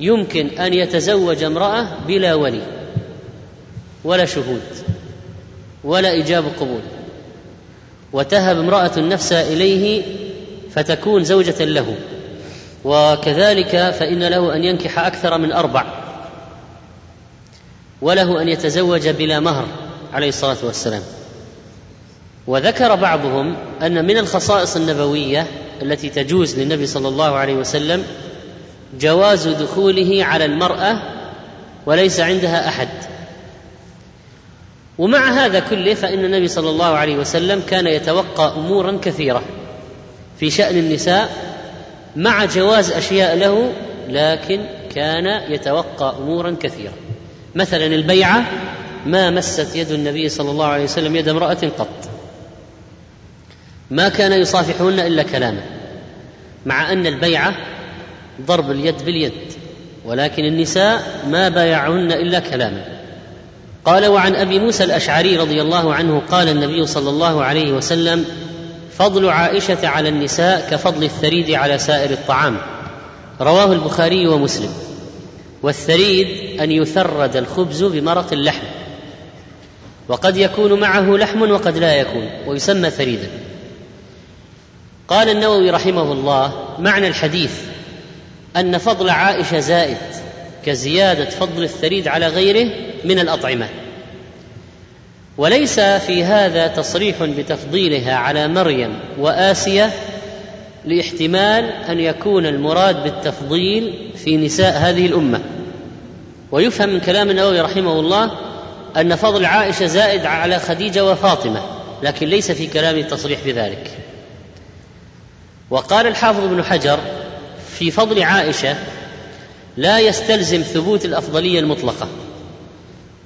يمكن أن يتزوج امرأة بلا ولي ولا شهود ولا إيجاب قبول وتهب امرأة النفس إليه فتكون زوجة له. وكذلك فإن له أن ينكح أكثر من أربع وله أن يتزوج بلا مهر عليه الصلاة والسلام. وذكر بعضهم أن من الخصائص النبوية التي تجوز للنبي صلى الله عليه وسلم جواز دخوله على المرأة وليس عندها أحد. ومع هذا كله فإن النبي صلى الله عليه وسلم كان يتوقى أمورا كثيرة في شأن النساء مع جواز أشياء له لكن كان يتوقى أمورا كثيرة. مثلا البيعة ما مست يد النبي صلى الله عليه وسلم يد امرأة قط. ما كان يصافحهن إلا كلاما. مع أن البيعة ضرب اليد باليد ولكن النساء ما بايعهن إلا كلاما. قال وعن أبي موسى الأشعري رضي الله عنه قال النبي صلى الله عليه وسلم فضل عائشة على النساء كفضل الثريد على سائر الطعام. رواه البخاري ومسلم. والثريد أن يثرد الخبز بمرق اللحم. وقد يكون معه لحم وقد لا يكون ويسمى ثريدا. قال النووي رحمه الله معنى الحديث أن فضل عائشة زائد كزيادة فضل الثريد على غيره من الأطعمة. وليس في هذا تصريح بتفضيلها على مريم وآسية لاحتمال أن يكون المراد بالتفضيل في نساء هذه الأمة. ويفهم من كلام النووي رحمه الله أن فضل عائشة زائد على خديجة وفاطمة لكن ليس في كلامه التصريح بذلك. وقال الحافظ ابن حجر في فضل عائشة لا يستلزم ثبوت الأفضلية المطلقة.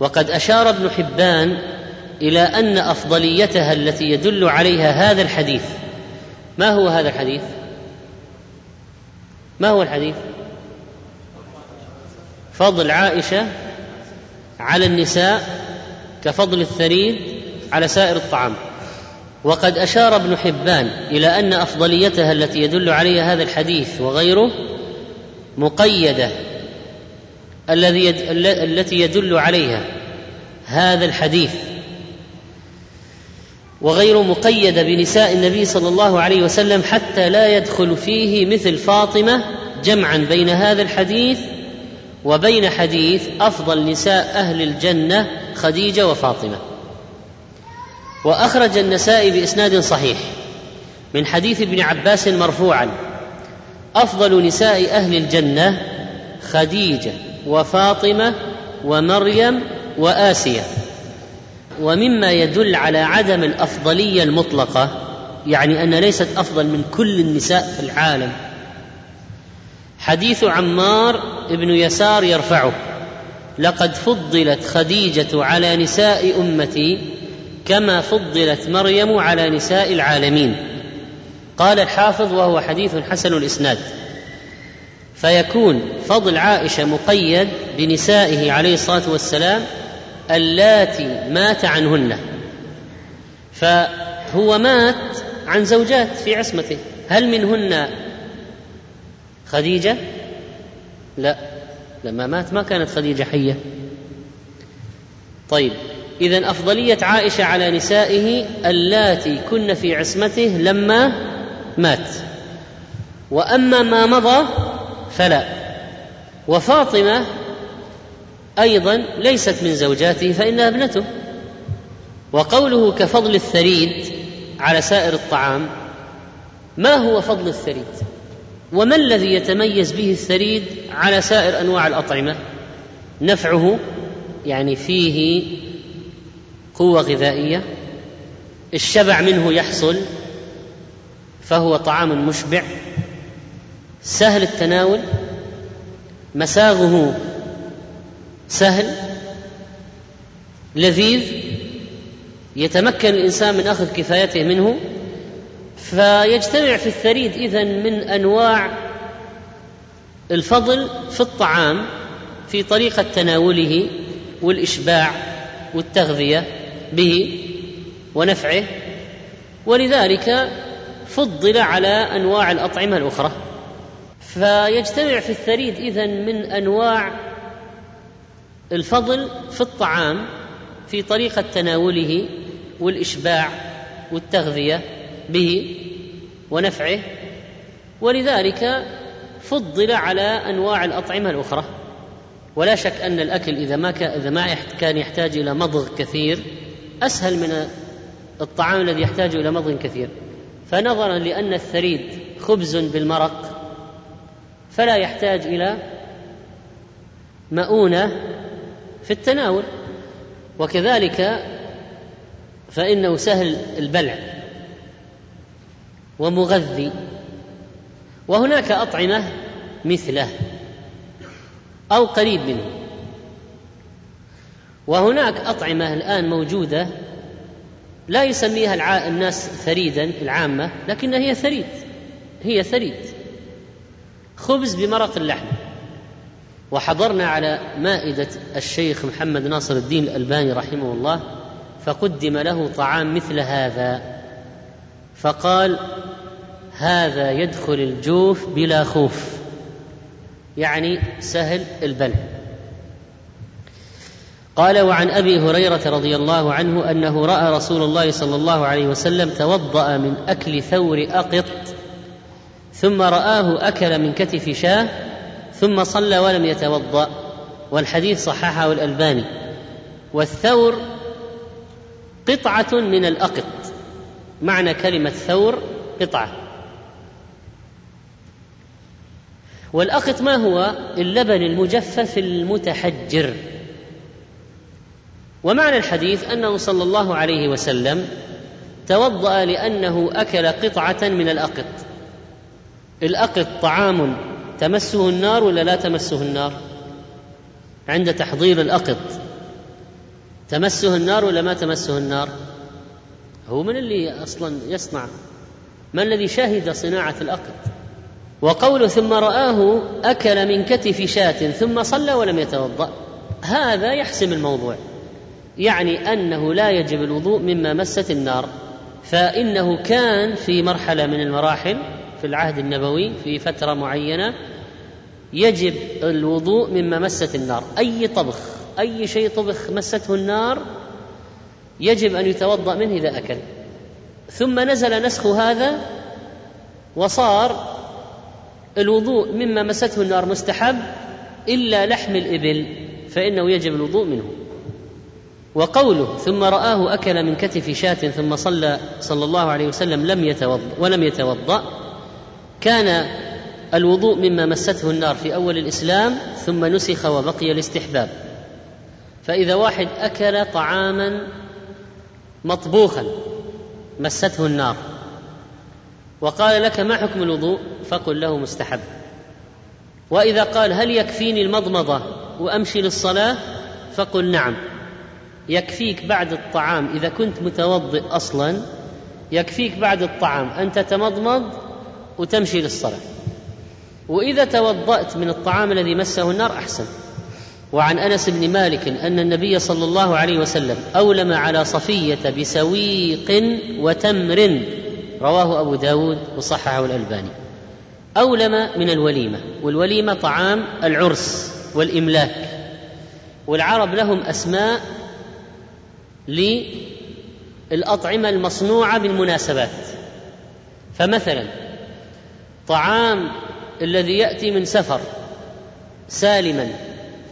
وقد أشار ابن حبان إلى أن أفضليتها التي يدل عليها هذا الحديث. ما هو هذا الحديث؟ ما هو الحديث؟ فضل عائشة على النساء كفضل الثريد على سائر الطعام. وقد أشار ابن حبان إلى أن أفضليتها التي يدل عليها هذا الحديث وغيره مقيدة. الذي. التي يدل عليها هذا الحديث. وغير مقيده بنساء النبي صلى الله عليه وسلم حتى لا يدخل فيه مثل فاطمة جمعا بين هذا الحديث وبين حديث أفضل نساء أهل الجنة خديجة وفاطمة. وأخرج النسائي بإسناد صحيح من حديث ابن عباس مرفوعا أفضل نساء أهل الجنة خديجة وفاطمة ومريم وآسية. ومما يدل على عدم الأفضلية المطلقة يعني أن ليست أفضل من كل النساء في العالم. حديث عمار بن يسار يرفعه لقد فضلت خديجة على نساء أمتي كما فضلت مريم على نساء العالمين. قال الحافظ وهو حديث حسن الإسناد. فيكون فضل عائشة مقيد بنسائه عليه الصلاة والسلام اللاتي مات عنهن. فهو مات عن زوجات في عصمته. هل منهن خديجة؟ لا. لما مات ما كانت خديجة حية. طيب اذا أفضلية عائشة على نسائه اللاتي كن في عصمته لما مات. وأما ما مضى فلا. وفاطمة أيضا ليست من زوجاته فإنها ابنته. وقوله كفضل الثريد على سائر الطعام ما هو فضل الثريد؟ وما الذي يتميز به الثريد على سائر أنواع الأطعمة؟ نفعه يعني فيه قوة غذائية الشبع منه يحصل فهو طعام مشبع سهل التناول مساغه سهل لذيذ يتمكن الإنسان من أخذ كفايته منه فيجتمع في الثريد إذا من أنواع الفضل في الطعام في طريقة تناوله والإشباع والتغذية به ونفعه ولذلك فضل على أنواع الأطعمة الأخرى. فيجتمع في الثريد إذا من أنواع الفضل في الطعام في طريقة تناوله والإشباع والتغذية به ونفعه ولذلك فضل على أنواع الأطعمة الأخرى. ولا شك أن الأكل إذا ما كان إذا ما كان يحتاج إلى مضغ كثير أسهل من الطعام الذي يحتاج إلى مضغ كثير. فنظرا لأن الثريد خبز بالمرق فلا يحتاج إلى مؤونة في التناول. وكذلك فإنه سهل البلع ومغذي. وهناك أطعمة مثله أو قريب منه. وهناك أطعمة الآن موجودة لا يسميها الناس ثريدا العامة لكنها هي ثريد هي ثريد خبز بمرق اللحم. وحضرنا على مائدة الشيخ محمد ناصر الدين الألباني رحمه الله فقدم له طعام مثل هذا فقال هذا يدخل الجوف بلا خوف يعني سهل البلع قال وعن أبي هريرة رضي الله عنه أنه رأى رسول الله صلى الله عليه وسلم توضأ من أكل ثور أقط ثم رآه أكل من كتف شاه ثم صلى ولم يتوضأ والحديث صححه الألباني. والثور قطعة من الأقط. معنى كلمة ثور قطعة. والأقط ما هو؟ اللبن المجفف المتحجر. ومعنى الحديث أنه صلى الله عليه وسلم توضأ لأنه أكل قطعة من الأقط. الأقط طعام تمسه النار ولا لا تمسه النار؟ عند تحضير الأقط. تمسه النار ولا ما تمسه النار؟ هو من اللي أصلا يصنع. ما الذي شهد صناعة الأقط؟ وقوله ثم رآه أكل من كتف شاة ثم صلى ولم يتوضأ. هذا يحسم الموضوع. يعني أنه لا يجب الوضوء مما مست النار. فإنه كان في مرحلة من المراحل في العهد النبوي في فترة معينة يجب الوضوء مما مست النار. أي طبخ أي شيء طبخ مسته النار يجب أن يتوضأ منه إذا أكل. ثم نزل نسخ هذا وصار الوضوء مما مسته النار مستحب إلا لحم الإبل فإنه يجب الوضوء منه. وقوله ثم رآه أكل من كتف شاة ثم صلى صلى الله عليه وسلم لم يتوضأ ولم يتوضأ كان الوضوء مما مسته النار في أول الإسلام ثم نسخ وبقي الاستحباب. فإذا واحد أكل طعاما مطبوخا مسته النار. وقال لك ما حكم الوضوء؟ فقل له مستحب. وإذا قال هل يكفيني المضمضة وأمشي للصلاة؟ فقل نعم. يكفيك بعد الطعام إذا كنت متوضئ أصلا يكفيك بعد الطعام أن تتمضمض وتمشي للصلاة. وإذا توضأت من الطعام الذي مسه النار أحسن. وعن أنس بن مالك أن النبي صلى الله عليه وسلم أولم على صفية بسويق وتمر. رواه أبو داود وصححه الألباني. أولم من الوليمة والوليمة طعام العرس والإملاك. والعرب لهم أسماء للأطعمة المصنوعة بالمناسبات. فمثلا طعام الذي يأتي من سفر سالما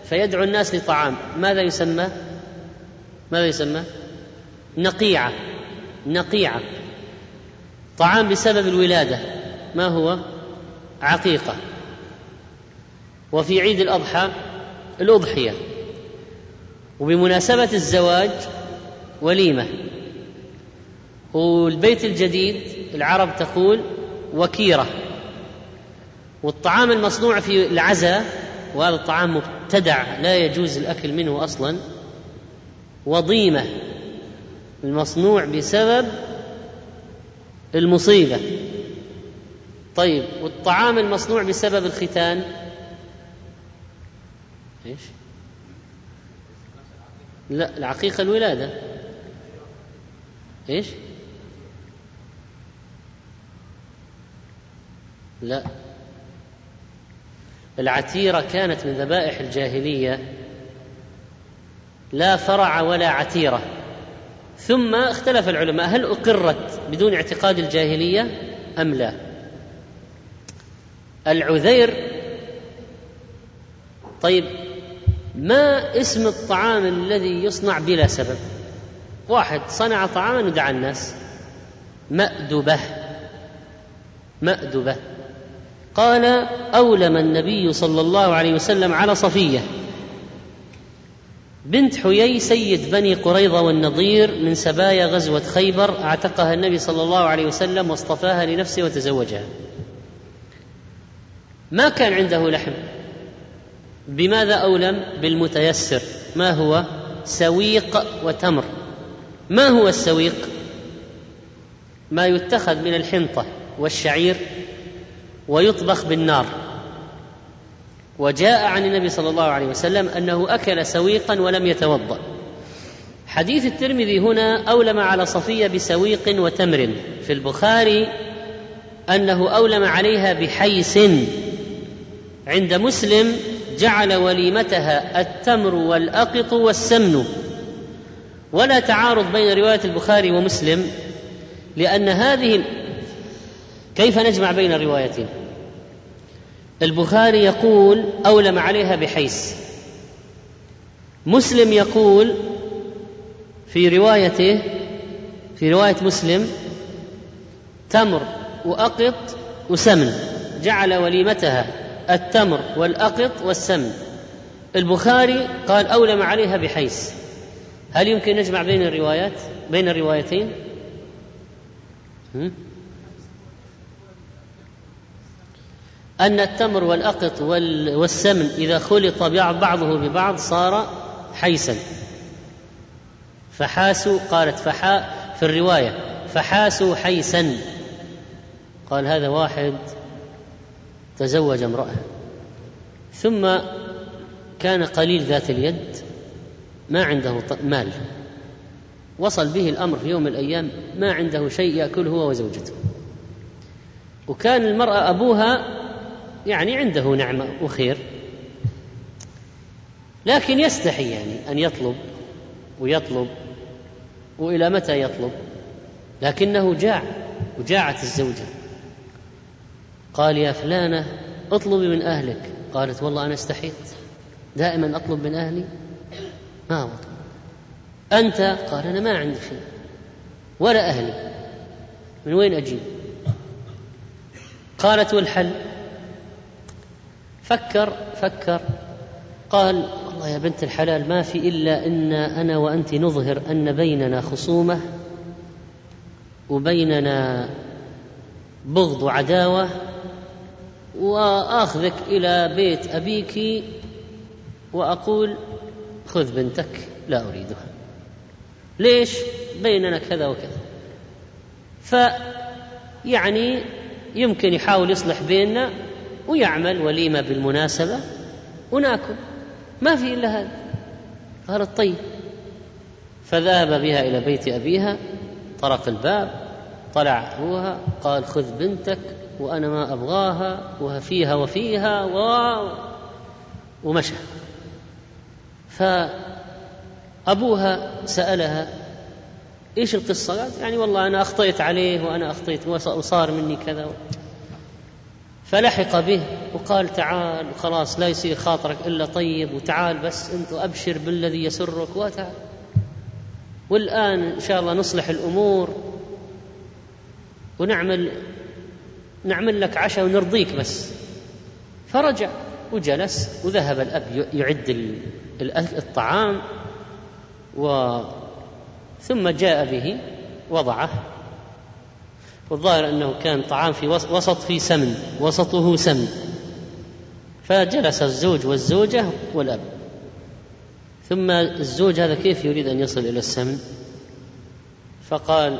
فيدعو الناس لطعام ماذا يسمى؟ ماذا يسمى؟ نقيعة نقيعة. طعام بسبب الولادة ما هو؟ عقيقة. وفي عيد الأضحى الأضحية. وبمناسبة الزواج وليمة. والبيت الجديد العرب تقول وكيرة. والطعام المصنوع في العزاء وهذا الطعام مبتدع لا يجوز الأكل منه أصلا. وضيمة المصنوع بسبب المصيبة. طيب والطعام المصنوع بسبب الختان؟ إيش؟ لا العقيقة الولادة. إيش؟ لا. العتيرة كانت من ذبائح الجاهلية. لا فرع ولا عتيرة. ثم اختلف العلماء هل أقرت بدون اعتقاد الجاهلية أم لا؟ العذير طيب ما اسم الطعام الذي يصنع بلا سبب؟ واحد صنع طعاما ودعا الناس. مأدبة. مأدبة. قال أولم النبي صلى الله عليه وسلم على صفية بنت حيي سيد بني قريظة والنضير من سبايا غزوة خيبر اعتقها النبي صلى الله عليه وسلم واصطفاها لنفسه وتزوجها. ما كان عنده لحم. بماذا أولم؟ بالمتيسر. ما هو؟ سويق وتمر. ما هو السويق؟ ما يتخذ من الحنطة والشعير ويطبخ بالنار. وجاء عن النبي صلى الله عليه وسلم أنه أكل سويقا ولم يتوضأ. حديث الترمذي هنا أولم على صفية بسويق وتمر. في البخاري أنه أولم عليها بحيس. عند مسلم جعل وليمتها التمر والأقط والسمن. ولا تعارض بين رواية البخاري ومسلم لأن هذه كيف نجمع بين الروايتين البخاري يقول أولم عليها بحيث. مسلم يقول في روايته في رواية مسلم تمر وأقط وسمن. جعل وليمتها التمر والأقط والسمن. البخاري قال أولم عليها بحيث. هل يمكن نجمع بين الروايات بين الروايتين؟ أن التمر والأقط والسمن إذا خلط بعضه ببعض صار حيسا. فحاسوا قالت فحا في الرواية فحاسوا حيسا. قال هذا واحد تزوج امرأة. ثم كان قليل ذات اليد ما عنده مال. وصل به الأمر في يوم من الأيام ما عنده شيء يأكله هو وزوجته. وكان المرأة أبوها يعني عنده نعمة وخير. لكن يستحي يعني أن يطلب ويطلب وإلى متى يطلب؟ لكنه جاع وجاعت الزوجة. قال يا فلانة اطلبي من أهلك. قالت والله أنا استحيت. دائما أطلب من أهلي؟ ما أطلب. أنت؟ قال أنا ما عندي شيء. ولا أهلي. من وين أجيب؟ قالت والحل؟ فكر فكر. قال والله يا بنت الحلال ما في إلا أن أنا وأنت نظهر أن بيننا خصومة وبيننا بغض وعداوة وآخذك إلى بيت أبيك وأقول خذ بنتك لا أريدها. ليش؟ بيننا كذا وكذا. فيعني يمكن يحاول يصلح بيننا ويعمل وليمة بالمناسبة وناكل. ما في إلا هذا. قالت طيب فذهب بها إلى بيت أبيها طرق الباب طلع أبوها قال خذ بنتك وأنا ما أبغاها وفيها وفيها و... ومشى. فأبوها سألها إيش القصة؟ قالت يعني والله أنا أخطيت عليه وأنا أخطيت وصار مني كذا. فلحق به وقال تعال وخلاص لا يصير خاطرك إلا طيب وتعال بس أنت أبشر بالذي يسرك وتعال. والآن إن شاء الله نصلح الأمور ونعمل نعمل لك عشاء ونرضيك بس. فرجع وجلس وذهب الأب يعد الطعام و ثم جاء به وضعه والظاهر أنه كان طعام في وسط في سمن وسطه سمن. فجلس الزوج والزوجة والأب. ثم الزوج هذا كيف يريد أن يصل إلى السمن؟ فقال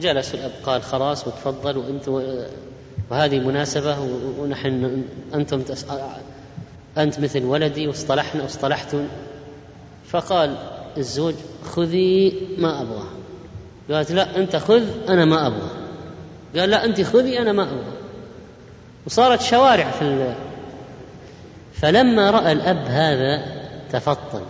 جلس الأب قال خلاص وتفضل وأنت وهذه مناسبة ونحن أنتم أنت مثل ولدي واصطلحنا واصطلحتم. فقال الزوج خذي ما أبغى قالت لا أنت خذ أنا ما أبغى قال لا أنت خذي أنا ما أبغى. وصارت شوارع في ال... فلما رأى الأب هذا تفطن.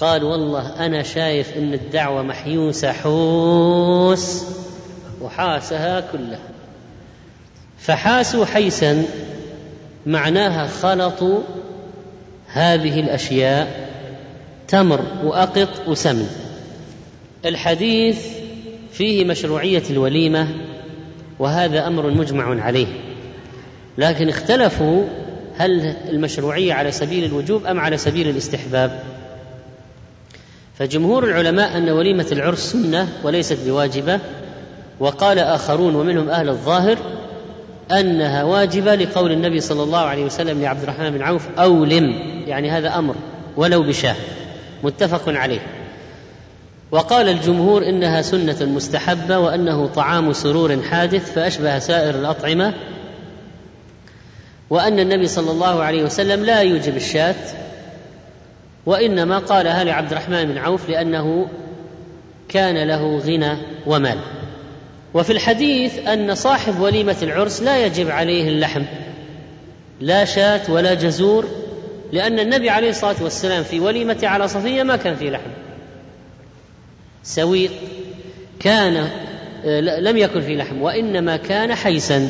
قال والله أنا شايف أن الدعوة محيوسة حوس وحاسها كلها فحاسوا حيسا معناها خلطوا هذه الأشياء تمر وأقط وسمن. الحديث فيه مشروعية الوليمة وهذا أمر مجمع عليه. لكن اختلفوا هل المشروعية على سبيل الوجوب أم على سبيل الاستحباب. فجمهور العلماء أن وليمة العرس سنة وليست بواجبة وقال آخرون ومنهم أهل الظاهر أنها واجبة لقول النبي صلى الله عليه وسلم لعبد الرحمن بن عوف أولم. يعني هذا أمر ولو بشاه. متفق عليه. وقال الجمهور إنها سنة مستحبة وأنه طعام سرور حادث فأشبه سائر الأطعمة وأن النبي صلى الله عليه وسلم لا يوجب الشاة وإنما قالها لعبد الرحمن بن عوف لأنه كان له غنى ومال. وفي الحديث أن صاحب وليمة العرس لا يجب عليه اللحم لا شاة ولا جزور لأن النبي عليه الصلاة والسلام في وليمة على صفية ما كان فيه لحم. سويق كان آه، لم يكن فيه لحم وإنما كان حيسا.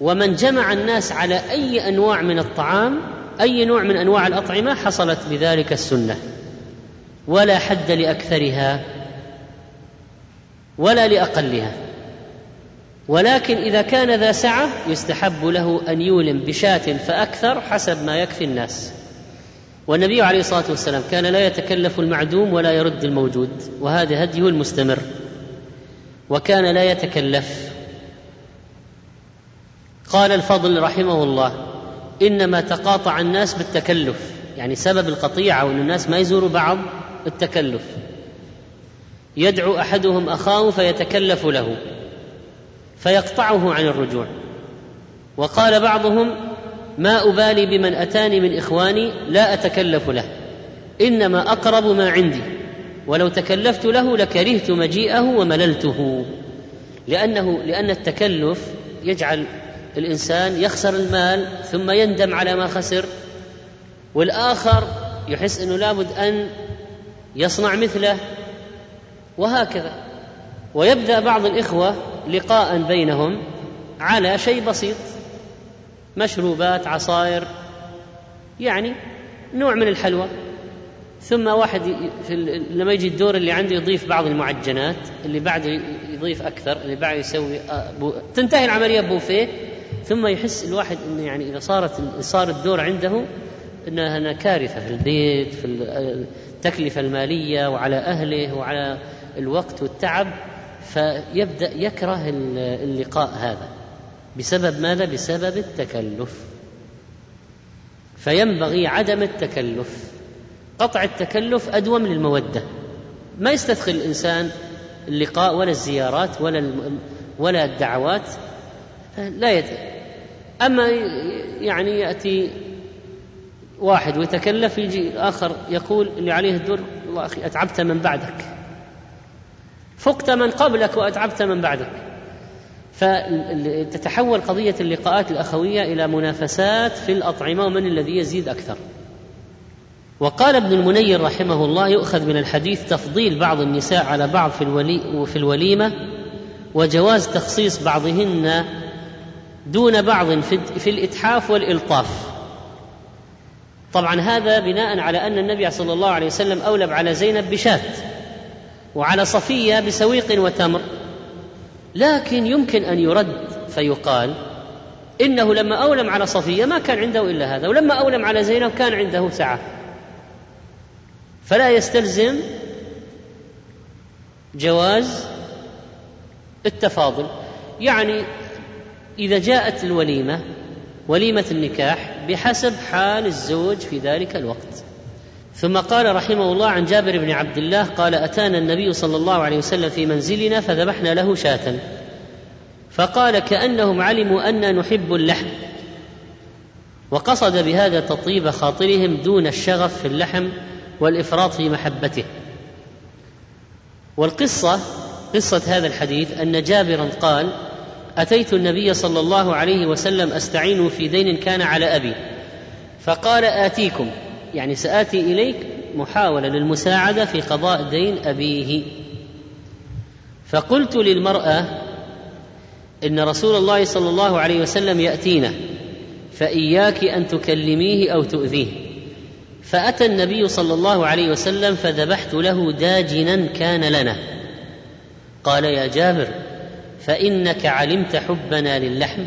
ومن جمع الناس على أي أنواع من الطعام أي نوع من أنواع الأطعمة حصلت بذلك السنة. ولا حد لأكثرها ولا لأقلها. ولكن إذا كان ذا سعة يستحب له أن يولم بشاة فأكثر حسب ما يكفي الناس. والنبي عليه الصلاة والسلام كان لا يتكلف المعدوم ولا يرد الموجود وهذا هديه المستمر. وكان لا يتكلف. قال الفضل رحمه الله إنما تقاطع الناس بالتكلف يعني سبب القطيعة وان الناس ما يزوروا بعض التكلف. يدعو أحدهم أخاه فيتكلف له فيقطعه عن الرجوع. وقال بعضهم ما أبالي بمن أتاني من إخواني لا أتكلف له. إنما أقرب ما عندي. ولو تكلفت له لكرهت مجيئه ومللته. لأنه لأن التكلف يجعل الإنسان يخسر المال ثم يندم على ما خسر. والآخر يحس إنه لابد أن يصنع مثله. وهكذا. ويبدأ بعض الإخوة لقاء بينهم على شيء بسيط. مشروبات عصائر يعني نوع من الحلوى. ثم واحد في لما يجي الدور اللي عنده يضيف بعض المعجنات اللي بعده يضيف أكثر اللي بعده يسوي بو تنتهي العملية بوفيه. ثم يحس الواحد انه يعني إذا صارت صار الدور عنده انها كارثة في البيت في التكلفة المالية وعلى أهله وعلى الوقت والتعب فيبدأ يكره اللقاء هذا. بسبب ماذا؟ بسبب التكلف. فينبغي عدم التكلف. قطع التكلف أدوم للمودة. ما يستدخل الإنسان اللقاء ولا الزيارات ولا ولا الدعوات لا يد أما يعني يأتي واحد ويتكلف يجي آخر يقول اللي عليه الدور الله أخي أتعبت من بعدك. فقت من قبلك وأتعبت من بعدك. فتتحول قضية اللقاءات الأخوية إلى منافسات في الأطعمة ومن الذي يزيد أكثر. وقال ابن المنير رحمه الله يؤخذ من الحديث تفضيل بعض النساء على بعض في الولي وفي الوليمة وجواز تخصيص بعضهن دون بعض في الإتحاف والإلطاف. طبعا هذا بناء على أن النبي صلى الله عليه وسلم أولب على زينب بشاة وعلى صفية بسويق وتمر. لكن يمكن أن يرد فيقال إنه لما أولم على صفية ما كان عنده إلا هذا ولما أولم على زينب كان عنده سعة. فلا يستلزم جواز التفاضل. يعني إذا جاءت الوليمة وليمة النكاح بحسب حال الزوج في ذلك الوقت. ثم قال رحمه الله عن جابر بن عبد الله قال أتانا النبي صلى الله عليه وسلم في منزلنا فذبحنا له شاة. فقال كأنهم علموا أنا نحب اللحم. وقصد بهذا تطيب خاطرهم دون الشغف في اللحم والإفراط في محبته. والقصة قصة هذا الحديث أن جابرا قال أتيت النبي صلى الله عليه وسلم أستعين في دين كان على أبي. فقال آتيكم. يعني سآتي إليك محاولة للمساعدة في قضاء دين أبيه. فقلت للمرأة إن رسول الله صلى الله عليه وسلم يأتينا فإياك أن تكلميه أو تؤذيه. فأتى النبي صلى الله عليه وسلم فذبحت له داجنا كان لنا. قال يا جابر فإنك علمت حبنا للحم.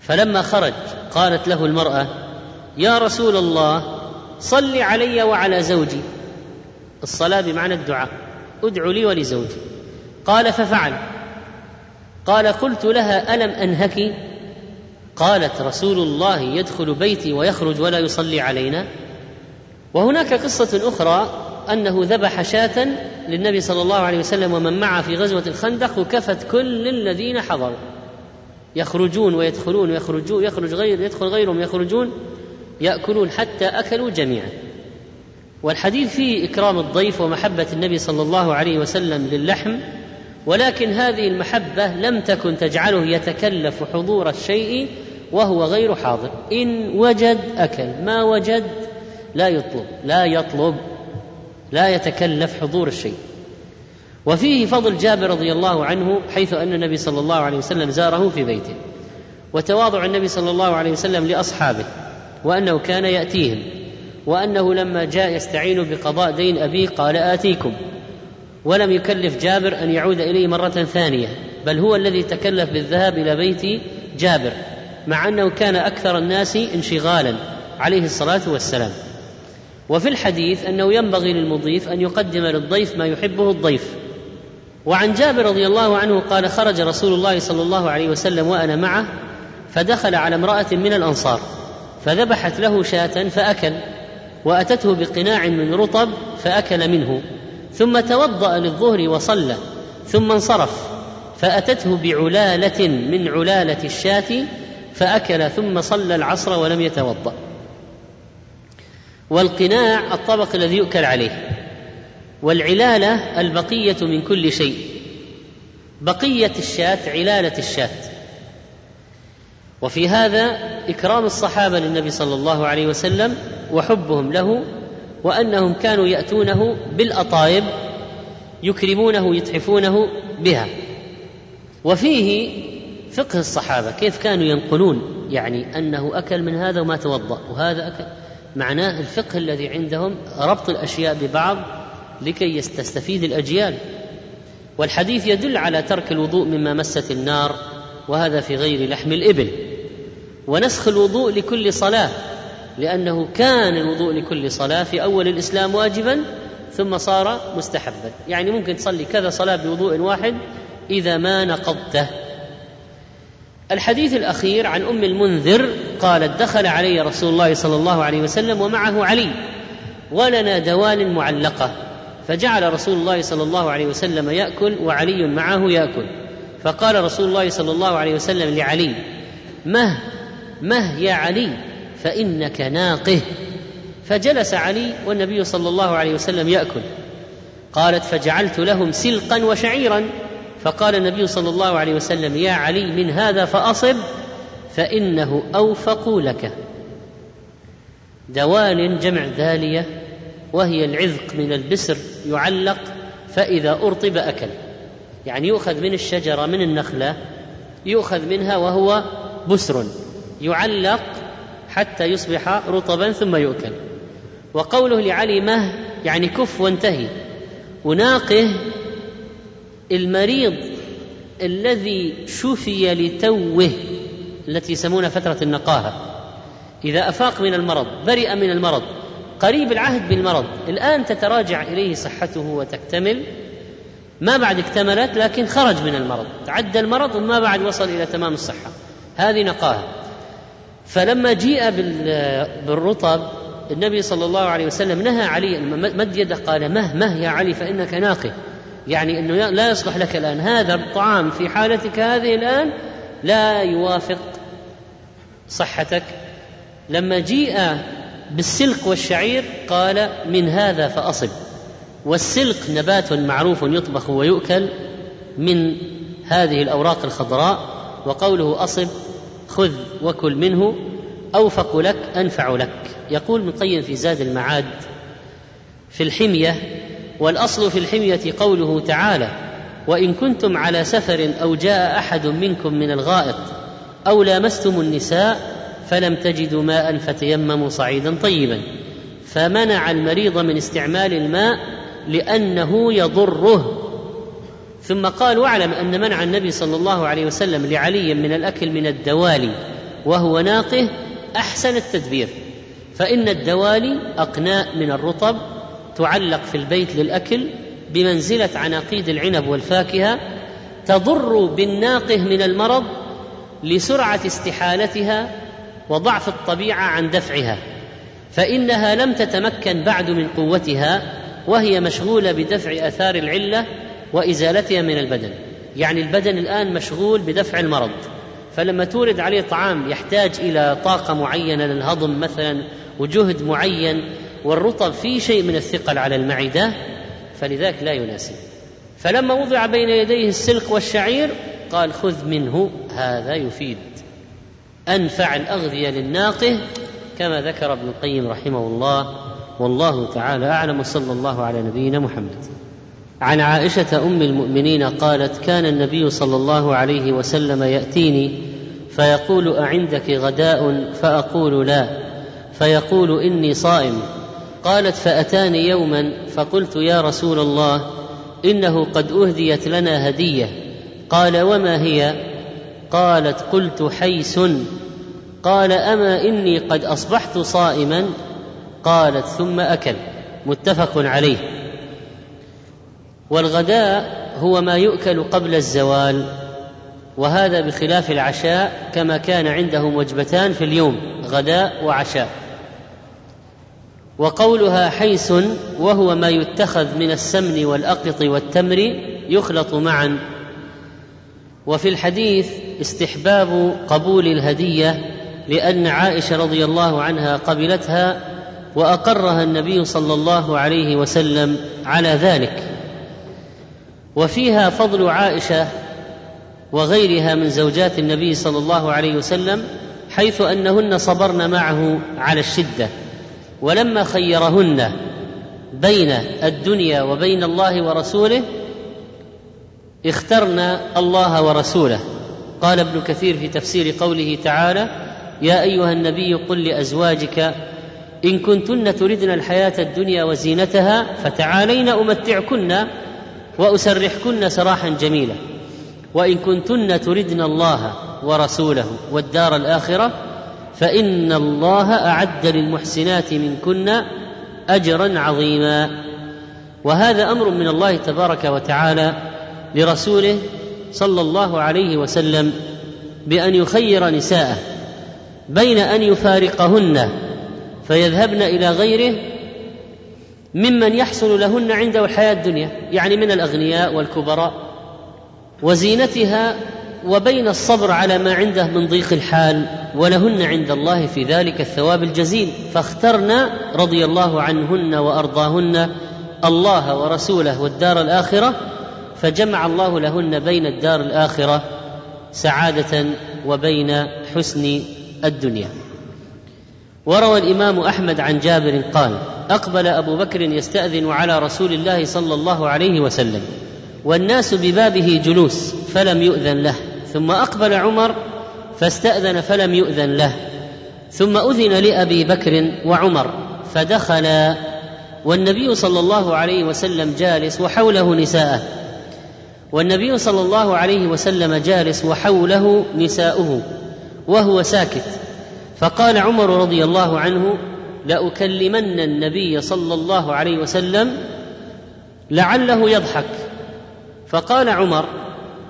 فلما خرج قالت له المرأة يا رسول الله صل علي وعلى زوجي. الصلاة بمعنى الدعاء. ادعو لي ولزوجي. قال ففعل. قال قلت لها ألم أنهك؟ قالت رسول الله يدخل بيتي ويخرج ولا يصلي علينا. وهناك قصة أخرى أنه ذبح شاة للنبي صلى الله عليه وسلم ومن معه في غزوة الخندق وكفت كل الذين حضروا. يخرجون ويدخلون ويخرجون يخرج غير يدخل غيرهم يخرجون يأكلون حتى أكلوا جميعا. والحديث فيه إكرام الضيف ومحبة النبي صلى الله عليه وسلم للحم ولكن هذه المحبة لم تكن تجعله يتكلف حضور الشيء وهو غير حاضر. إن وجد أكل ما وجد لا يطلب لا يطلب لا يتكلف حضور الشيء. وفيه فضل جابر رضي الله عنه حيث أن النبي صلى الله عليه وسلم زاره في بيته وتواضع النبي صلى الله عليه وسلم لأصحابه. وأنه كان يأتيهم وأنه لما جاء يستعين بقضاء دين أبيه قال آتيكم. ولم يكلف جابر أن يعود إليه مرة ثانية بل هو الذي تكلف بالذهاب إلى بيت جابر مع أنه كان أكثر الناس انشغالا عليه الصلاة والسلام. وفي الحديث أنه ينبغي للمضيف أن يقدم للضيف ما يحبه الضيف. وعن جابر رضي الله عنه قال خرج رسول الله صلى الله عليه وسلم وأنا معه فدخل على امرأة من الأنصار. فذبحت له شاة فأكل وأتته بقناع من رطب فأكل منه ثم توضأ للظهر وصلى ثم انصرف فأتته بعلالة من علالة الشاة فأكل ثم صلى العصر ولم يتوضأ. والقناع الطبق الذي يؤكل عليه والعلالة البقية من كل شيء بقية الشاة علالة الشاة. وفي هذا إكرام الصحابة للنبي صلى الله عليه وسلم وحبهم له وأنهم كانوا يأتونه بالأطايب يكرمونه يتحفونه بها. وفيه فقه الصحابة كيف كانوا ينقلون؟ يعني أنه أكل من هذا وما توضأ وهذا أكل. معناه الفقه الذي عندهم ربط الأشياء ببعض لكي تستفيد الأجيال. والحديث يدل على ترك الوضوء مما مست النار وهذا في غير لحم الإبل. ونسخ الوضوء لكل صلاة لأنه كان الوضوء لكل صلاة في أول الإسلام واجبا ثم صار مستحبا. يعني ممكن تصلي كذا صلاة بوضوء واحد إذا ما نقضته. الحديث الأخير عن أم المنذر قالت دخل علي رسول الله صلى الله عليه وسلم ومعه علي ولنا دوال معلقة فجعل رسول الله صلى الله عليه وسلم يأكل وعلي معه يأكل. فقال رسول الله صلى الله عليه وسلم لعلي مه مه يا علي فإنك ناقه. فجلس علي والنبي صلى الله عليه وسلم يأكل. قالت فجعلت لهم سلقا وشعيرا. فقال النبي صلى الله عليه وسلم يا علي من هذا فأصب فإنه أوفق لك. دوال جمع داليه وهي العذق من البسر يعلق فإذا أرطب أكل. يعني يؤخذ من الشجرة من النخلة يؤخذ منها وهو بسر. يعلق حتى يصبح رطبا ثم يؤكل. وقوله لعلي مه يعني كف وانتهي. وناقه المريض الذي شفي لتوه التي يسمونها فترة النقاهة. إذا أفاق من المرض برئ من المرض قريب العهد بالمرض الآن تتراجع إليه صحته وتكتمل ما بعد اكتملت لكن خرج من المرض. تعدى المرض وما بعد وصل إلى تمام الصحة. هذه نقاهة. فلما جيء بالرطب النبي صلى الله عليه وسلم نهى علي مد يده قال مه مه يا علي فإنك ناقه. يعني أنه لا يصلح لك الآن. هذا الطعام في حالتك هذه الآن لا يوافق صحتك. لما جيء بالسلق والشعير قال من هذا فأصب. والسلق نبات معروف يطبخ ويؤكل من هذه الأوراق الخضراء وقوله أصب خذ وكل منه أوفق لك أنفع لك. يقول ابن القيم في زاد المعاد في الحمية والأصل في الحمية قوله تعالى وإن كنتم على سفر أو جاء أحد منكم من الغائط أو لامستم النساء فلم تجدوا ماء فتيمموا صعيدا طيبا فمنع المريض من استعمال الماء لأنه يضره. ثم قال واعلم أن منع النبي صلى الله عليه وسلم لعلي من الأكل من الدوالي وهو ناقه أحسن التدبير. فإن الدوالي أقناء من الرطب تعلق في البيت للأكل بمنزلة عناقيد العنب والفاكهة تضر بالناقه من المرض لسرعة استحالتها وضعف الطبيعة عن دفعها. فإنها لم تتمكن بعد من قوتها وهي مشغولة بدفع آثار العلة وإزالتها من البدن. يعني البدن الآن مشغول بدفع المرض. فلما تورد عليه طعام يحتاج إلى طاقة معينة للهضم مثلا وجهد معين والرطب فيه شيء من الثقل على المعدة فلذلك لا يناسب. فلما وضع بين يديه السلق والشعير قال خذ منه هذا يفيد. أنفع الأغذية للناقه كما ذكر ابن القيم رحمه الله والله تعالى أعلم وصلى الله على نبينا محمد. عن عائشة أم المؤمنين قالت كان النبي صلى الله عليه وسلم يأتيني فيقول أعندك غداء؟ فأقول لا. فيقول إني صائم. قالت فأتاني يوما فقلت يا رسول الله إنه قد أهديت لنا هدية. قال وما هي؟ قالت قلت حيس. قال أما إني قد أصبحت صائما؟ قالت ثم أكل متفق عليه. والغداء هو ما يؤكل قبل الزوال وهذا بخلاف العشاء كما كان عندهم وجبتان في اليوم غداء وعشاء. وقولها حيس وهو ما يتخذ من السمن والأقط والتمر يخلط معا. وفي الحديث استحباب قبول الهدية لأن عائشة رضي الله عنها قبلتها وأقرها النبي صلى الله عليه وسلم على ذلك. وفيها فضل عائشة وغيرها من زوجات النبي صلى الله عليه وسلم حيث أنهن صبرن معه على الشدة ولما خيرهن بين الدنيا وبين الله ورسوله اخترن الله ورسوله. قال ابن كثير في تفسير قوله تعالى يا أيها النبي قل لأزواجك إن كنتن تردن الحياة الدنيا وزينتها فتعالين أمتعكن وأسرحكن سراحا جميلا. وإن كنتن تردن الله ورسوله والدار الآخرة فإن الله أعد للمحسنات منكن أجرا عظيما. وهذا أمر من الله تبارك وتعالى لرسوله صلى الله عليه وسلم بأن يخير نساءه بين أن يفارقهن فيذهبن إلى غيره ممن يحصل لهن عنده الحياة الدنيا يعني من الأغنياء والكبراء وزينتها وبين الصبر على ما عنده من ضيق الحال ولهن عند الله في ذلك الثواب الجزيل. فاخترن رضي الله عنهن وأرضاهن الله ورسوله والدار الآخرة فجمع الله لهن بين الدار الآخرة سعادة وبين حسن الدنيا. وروى الإمام أحمد عن جابر قال أقبل أبو بكر يستأذن على رسول الله صلى الله عليه وسلم والناس ببابه جلوس فلم يؤذن له. ثم أقبل عمر فاستأذن فلم يؤذن له. ثم أذن لأبي بكر وعمر فدخلا والنبي صلى الله عليه وسلم جالس وحوله نساءه. والنبي صلى الله عليه وسلم جالس وحوله نساؤه وهو ساكت. فقال عمر رضي الله عنه لأكلمن النبي صلى الله عليه وسلم لعله يضحك. فقال عمر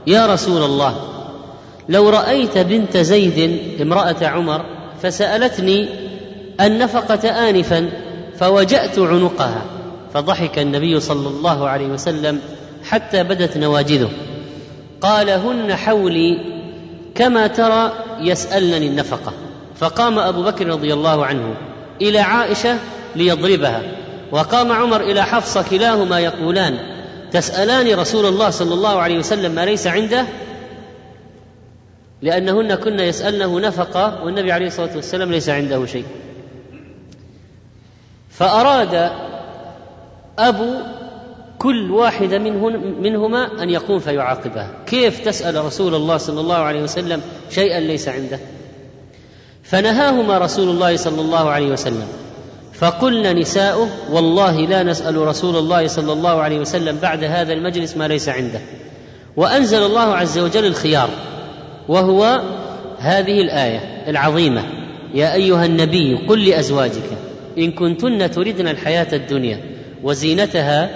يا رسول الله لو رأيت بنت زيد امرأة عمر فسألتني النفقه انفا فوجأت عنقها فضحك النبي صلى الله عليه وسلم حتى بدت نواجذه. قال هن حولي كما ترى يسألنني النفقة. فقام أبو بكر رضي الله عنه إلى عائشة ليضربها وقام عمر إلى حفصه كلاهما يقولان تسألان رسول الله صلى الله عليه وسلم ما ليس عنده؟ لأنهن كن يسألنه نفقة والنبي عليه الصلاة والسلام ليس عنده شيء. فأراد أبو كل واحدة منهن منهما أن يقوم فيعاقبها كيف تسأل رسول الله صلى الله عليه وسلم شيئا ليس عنده؟ فنهاهما رسول الله صلى الله عليه وسلم. فقلن نساؤه والله لا نسأل رسول الله صلى الله عليه وسلم بعد هذا المجلس ما ليس عنده. وأنزل الله عز وجل الخيار وهو هذه الآية العظيمة يا أيها النبي قل لأزواجك إن كنتن تردن الحياة الدنيا وزينتها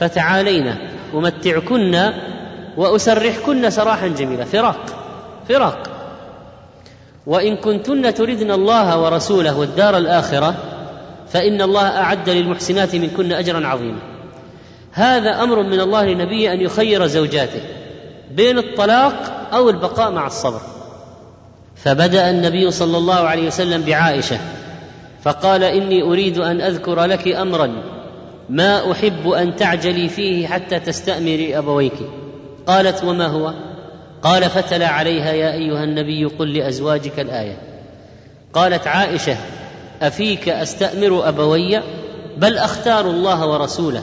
فتعالينا أمتعكن وأسرحكن سراحا جميلا. فراق فراق. وإن كنتن تردن الله ورسوله والدار الآخرة فإن الله أعد للمحسنات منكن أجرا عظيما. هذا أمر من الله لنبيه أن يخير زوجاته بين الطلاق أو البقاء مع الصبر. فبدأ النبي صلى الله عليه وسلم بعائشة فقال إني أريد أن أذكر لك أمرا ما أحب أن تعجلي فيه حتى تستأمري أبويك. قالت وما هو؟ قال فتلا عليها يا أيها النبي قل لأزواجك الآية. قالت عائشة أفيك أستأمر أبوي؟ بل أختار الله ورسوله.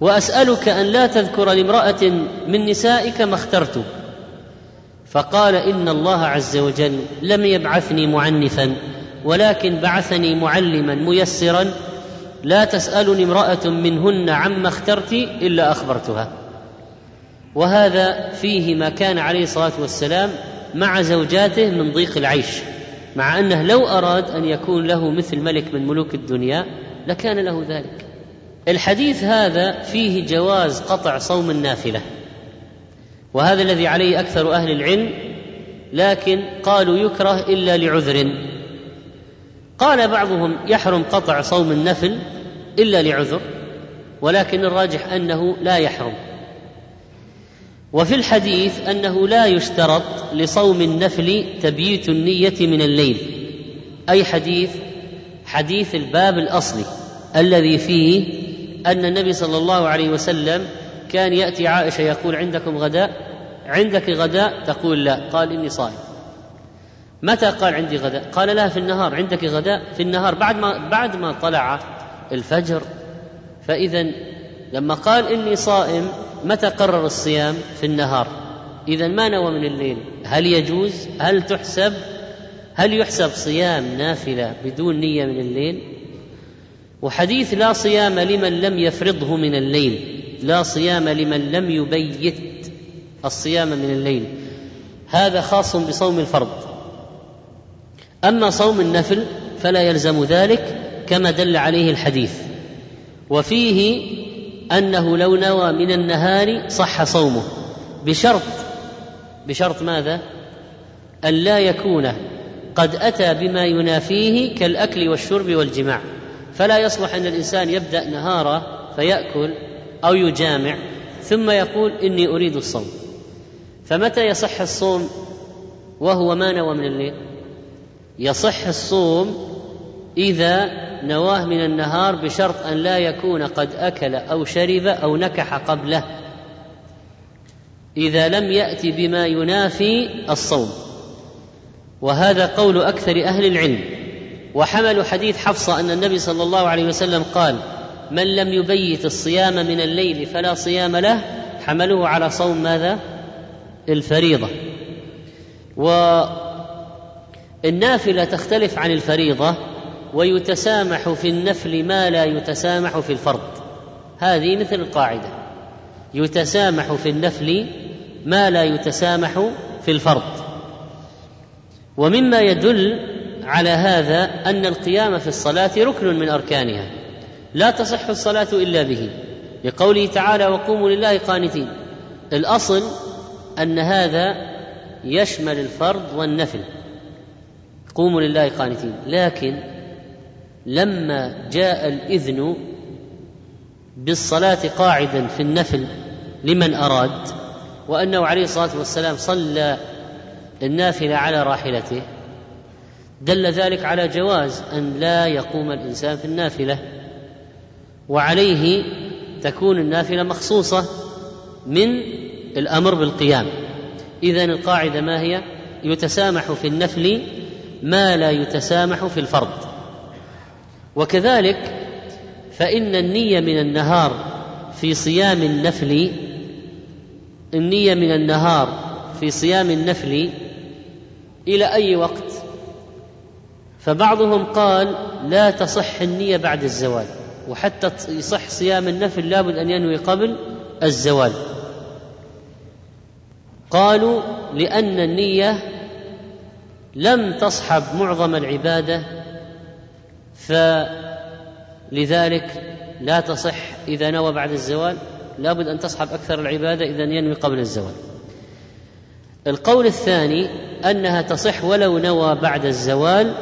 وأسألك أن لا تذكر لامرأة من نسائك ما اخترت. فقال إن الله عز وجل لم يبعثني معنفا ولكن بعثني معلما ميسرا. لا تسألني امرأة منهن عما اخترت إلا أخبرتها. وهذا فيه ما كان عليه الصلاة والسلام مع زوجاته من ضيق العيش مع أنه لو أراد أن يكون له مثل ملك من ملوك الدنيا لكان له ذلك. الحديث هذا فيه جواز قطع صوم النافلة وهذا الذي عليه أكثر أهل العلم لكن قالوا يكره إلا لعذر. قال بعضهم يحرم قطع صوم النفل إلا لعذر ولكن الراجح أنه لا يحرم. وفي الحديث أنه لا يشترط لصوم النفل تبييت النية من الليل أي حديث حديث الباب الأصلي الذي فيه أن النبي صلى الله عليه وسلم كان يأتي عائشة يقول عندكم غداء؟ عندك غداء؟ تقول لا. قال إني صائم. متى قال عندي غداء؟ قال لا في النهار. عندك غداء؟ في النهار. بعد ما بعد ما طلع الفجر فاذا لما قال إني صائم متى قرر الصيام؟ في النهار. إذا ما نوى من الليل. هل يجوز؟ هل تحسب؟ هل يحسب صيام نافلة بدون نية من الليل؟ وحديث لا صيام لمن لم يفرضه من الليل. لا صيام لمن لم يبيت الصيام من الليل. هذا خاص بصوم الفرض. أما صوم النفل فلا يلزم ذلك كما دل عليه الحديث. وفيه أنه لو نوى من النهار صح صومه. بشرط بشرط ماذا؟ أن لا يكون قد أتى بما ينافيه كالأكل والشرب والجماع. فلا يصلح أن الإنسان يبدأ نهاره فيأكل أو يجامع ثم يقول إني أريد الصوم. فمتى يصح الصوم وهو ما نوى من الليل؟ يصح الصوم إذا نواه من النهار بشرط أن لا يكون قد أكل أو شرب أو نكح قبله. إذا لم يأت بما ينافي الصوم. وهذا قول أكثر أهل العلم. وحملوا حديث حفصة أن النبي صلى الله عليه وسلم قال من لم يبيت الصيام من الليل فلا صيام له حملوه على صوم ماذا؟ الفريضة. والنافلة تختلف عن الفريضة. ويتسامح في النفل ما لا يتسامح في الفرض. هذه مثل القاعدة. يتسامح في النفل ما لا يتسامح في الفرض. ومما يدل على هذا أن القيام في الصلاة ركن من أركانها. لا تصح الصلاة إلا به. لقوله تعالى وقوموا لله قانتين الأصل أن هذا يشمل الفرض والنفل. قوموا لله قانتين. لكن لما جاء الإذن بالصلاة قاعدا في النفل لمن أراد وأنه عليه الصلاة والسلام صلى النافلة على راحلته دل ذلك على جواز أن لا يقوم الإنسان في النافلة وعليه تكون النافلة مخصوصة من الأمر بالقيام. اذا القاعدة ما هي؟ يتسامح في النفل ما لا يتسامح في الفرض. وكذلك فإن النية من النهار في صيام النفل النية من النهار في صيام النفل إلى أي وقت؟ فبعضهم قال لا تصح النية بعد الزوال وحتى يصح صيام النفل لابد أن ينوي قبل الزوال. قالوا لأن النية لم تصحب معظم العبادة فلذلك لا تصح إذا نوى بعد الزوال لابد أن تصحب أكثر العبادة إذا ينوي قبل الزوال. القول الثاني أنها تصح ولو نوى بعد الزوال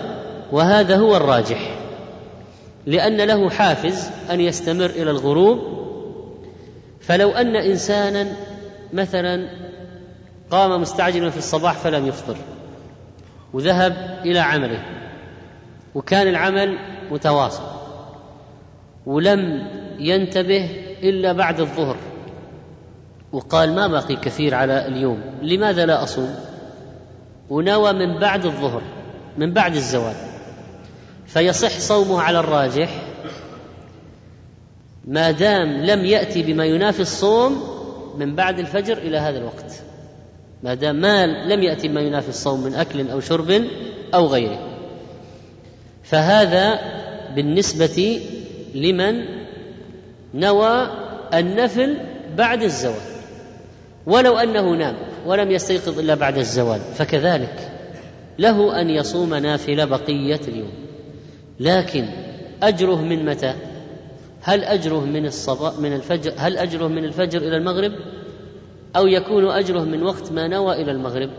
وهذا هو الراجح لأن له حافز أن يستمر إلى الغروب. فلو أن إنسانا مثلا قام مستعجلا في الصباح فلم يفطر وذهب إلى عمله وكان العمل متواصل ولم ينتبه إلا بعد الظهر. وقال ما بقي كثير على اليوم لماذا لا أصوم؟ ونوى من بعد الظهر من بعد الزوال. فيصح صومه على الراجح ما دام لم يأتي بما ينافي الصوم من بعد الفجر إلى هذا الوقت. ما دام ما لم يأتي بما ينافي الصوم من أكل أو شرب أو غيره. فهذا بالنسبة لمن نوى النفل بعد الزوال. ولو أنه نام ولم يستيقظ إلا بعد الزوال فكذلك له أن يصوم نافلة بقية اليوم. لكن أجره من متى؟ هل أجره من الصباح من الفجر؟ هل أجره من الفجر إلى المغرب؟ أو يكون أجره من وقت ما نوى إلى المغرب؟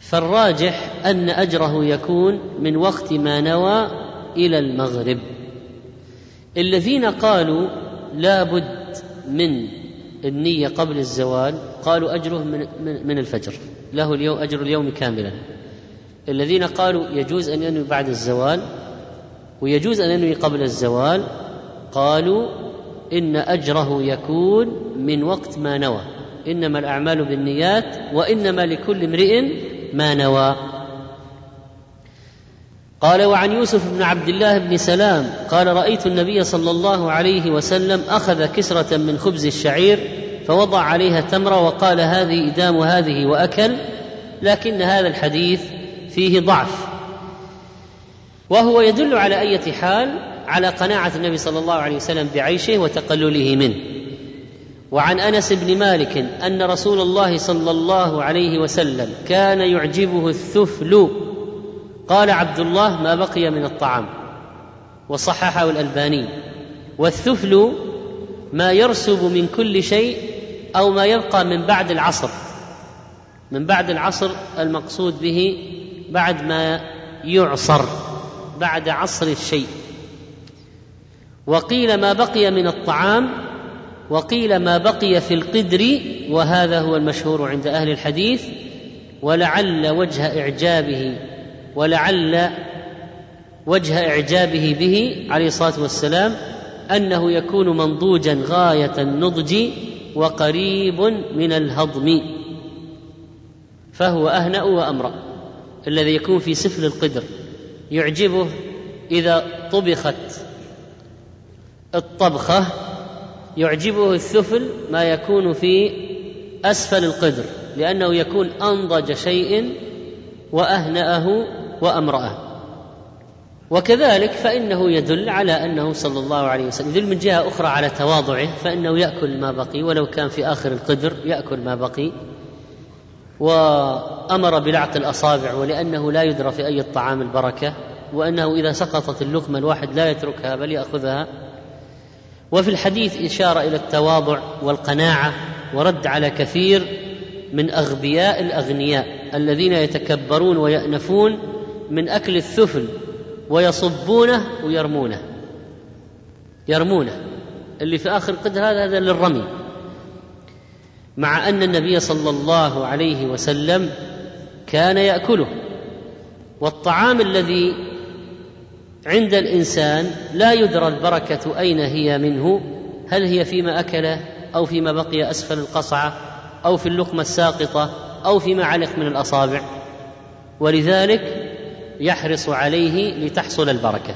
فالراجح أن أجره يكون من وقت ما نوى إلى المغرب. الذين قالوا لا بد من النية قبل الزوال قالوا أجره من, من الفجر له اليوم أجر اليوم كاملا. الذين قالوا يجوز أن ينوي بعد الزوال ويجوز أن ينوي قبل الزوال قالوا إن أجره يكون من وقت ما نوى. إنما الأعمال بالنيات وإنما لكل امرئ ما نوى. قال وعن يوسف بن عبد الله بن سلام قال رأيت النبي صلى الله عليه وسلم أخذ كسرة من خبز الشعير فوضع عليها تمره وقال هذه إدام هذه وأكل لكن هذا الحديث فيه ضعف. وهو يدل على أية حال على قناعة النبي صلى الله عليه وسلم بعيشه وتقلله منه. وعن أنس بن مالك أن رسول الله صلى الله عليه وسلم كان يعجبه الثفل. قال عبد الله ما بقي من الطعام. وصححه الألباني. والثفل ما يرسب من كل شيء أو ما يبقى من بعد العصر. من بعد العصر المقصود به بعد ما يعصر بعد عصر الشيء. وقيل ما بقي من الطعام وقيل ما بقي في القدر وهذا هو المشهور عند أهل الحديث ولعل وجه إعجابه ولعل وجه إعجابه به عليه الصلاة والسلام أنه يكون منضوجا غاية النضج وقريب من الهضم. فهو أهنأ وأمرأ الذي يكون في سفل القدر يعجبه إذا طبخت الطبخة يعجبه الثفل ما يكون في أسفل القدر لأنه يكون أنضج شيء وأهنأه وأمرأه. وكذلك فإنه يدل على أنه صلى الله عليه وسلم يدل من جهة أخرى على تواضعه فإنه يأكل ما بقي ولو كان في آخر القدر يأكل ما بقي. وأمر بلعق الأصابع ولأنه لا يدرى في أي الطعام البركة وأنه إذا سقطت اللقمة الواحد لا يتركها بل يأخذها. وفي الحديث إشارة إلى التواضع والقناعة ورد على كثير من أغبياء الأغنياء الذين يتكبرون ويأنفون من أكل الثفل ويصبونه ويرمونه. يرمونه. اللي في آخر القدر هذا هذا للرمي. مع أن النبي صلى الله عليه وسلم كان يأكله. والطعام الذي عند الإنسان لا يدرى البركة أين هي منه هل هي فيما اكله أو فيما بقي أسفل القصعة أو في اللقمة الساقطة أو فيما علق من الأصابع. ولذلك يحرص عليه لتحصل البركة.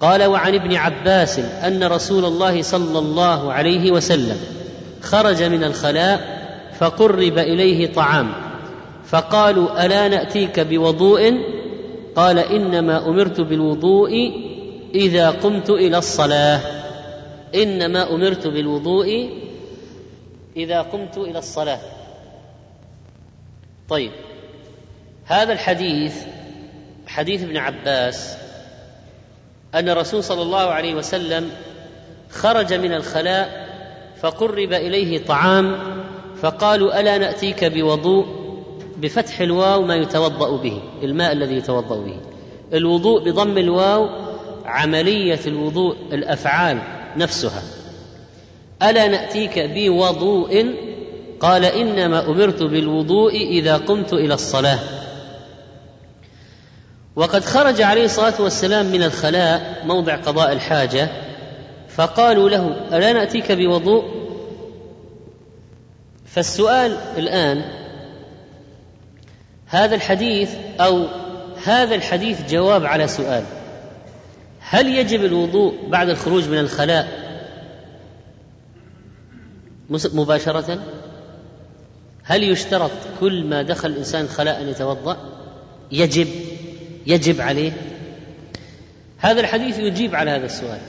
قال وعن ابن عباس أن رسول الله صلى الله عليه وسلم خرج من الخلاء فقرب إليه طعام فقالوا ألا نأتيك بوضوء قال إنما أمرت بالوضوء إذا قمت إلى الصلاة. إنما أمرت بالوضوء إذا قمت إلى الصلاة. طيب هذا الحديث حديث ابن عباس أن الرسول صلى الله عليه وسلم خرج من الخلاء فقرب إليه طعام فقالوا ألا نأتيك بوضوء؟ بفتح الواو ما يتوضأ به الماء الذي يتوضأ به. الوضوء بضم الواو عملية الوضوء الأفعال نفسها. ألا نأتيك بوضوء؟ قال إنما أمرت بالوضوء إذا قمت إلى الصلاة. وقد خرج عليه الصلاة والسلام من الخلاء موضع قضاء الحاجة فقالوا له ألا نأتيك بوضوء؟ فالسؤال الآن هذا الحديث أو هذا الحديث جواب على سؤال. هل يجب الوضوء بعد الخروج من الخلاء مباشرة؟ هل يشترط كل ما دخل الإنسان خلاء أن يتوضأ؟ يجب. يجب عليه. هذا الحديث يجيب على هذا السؤال.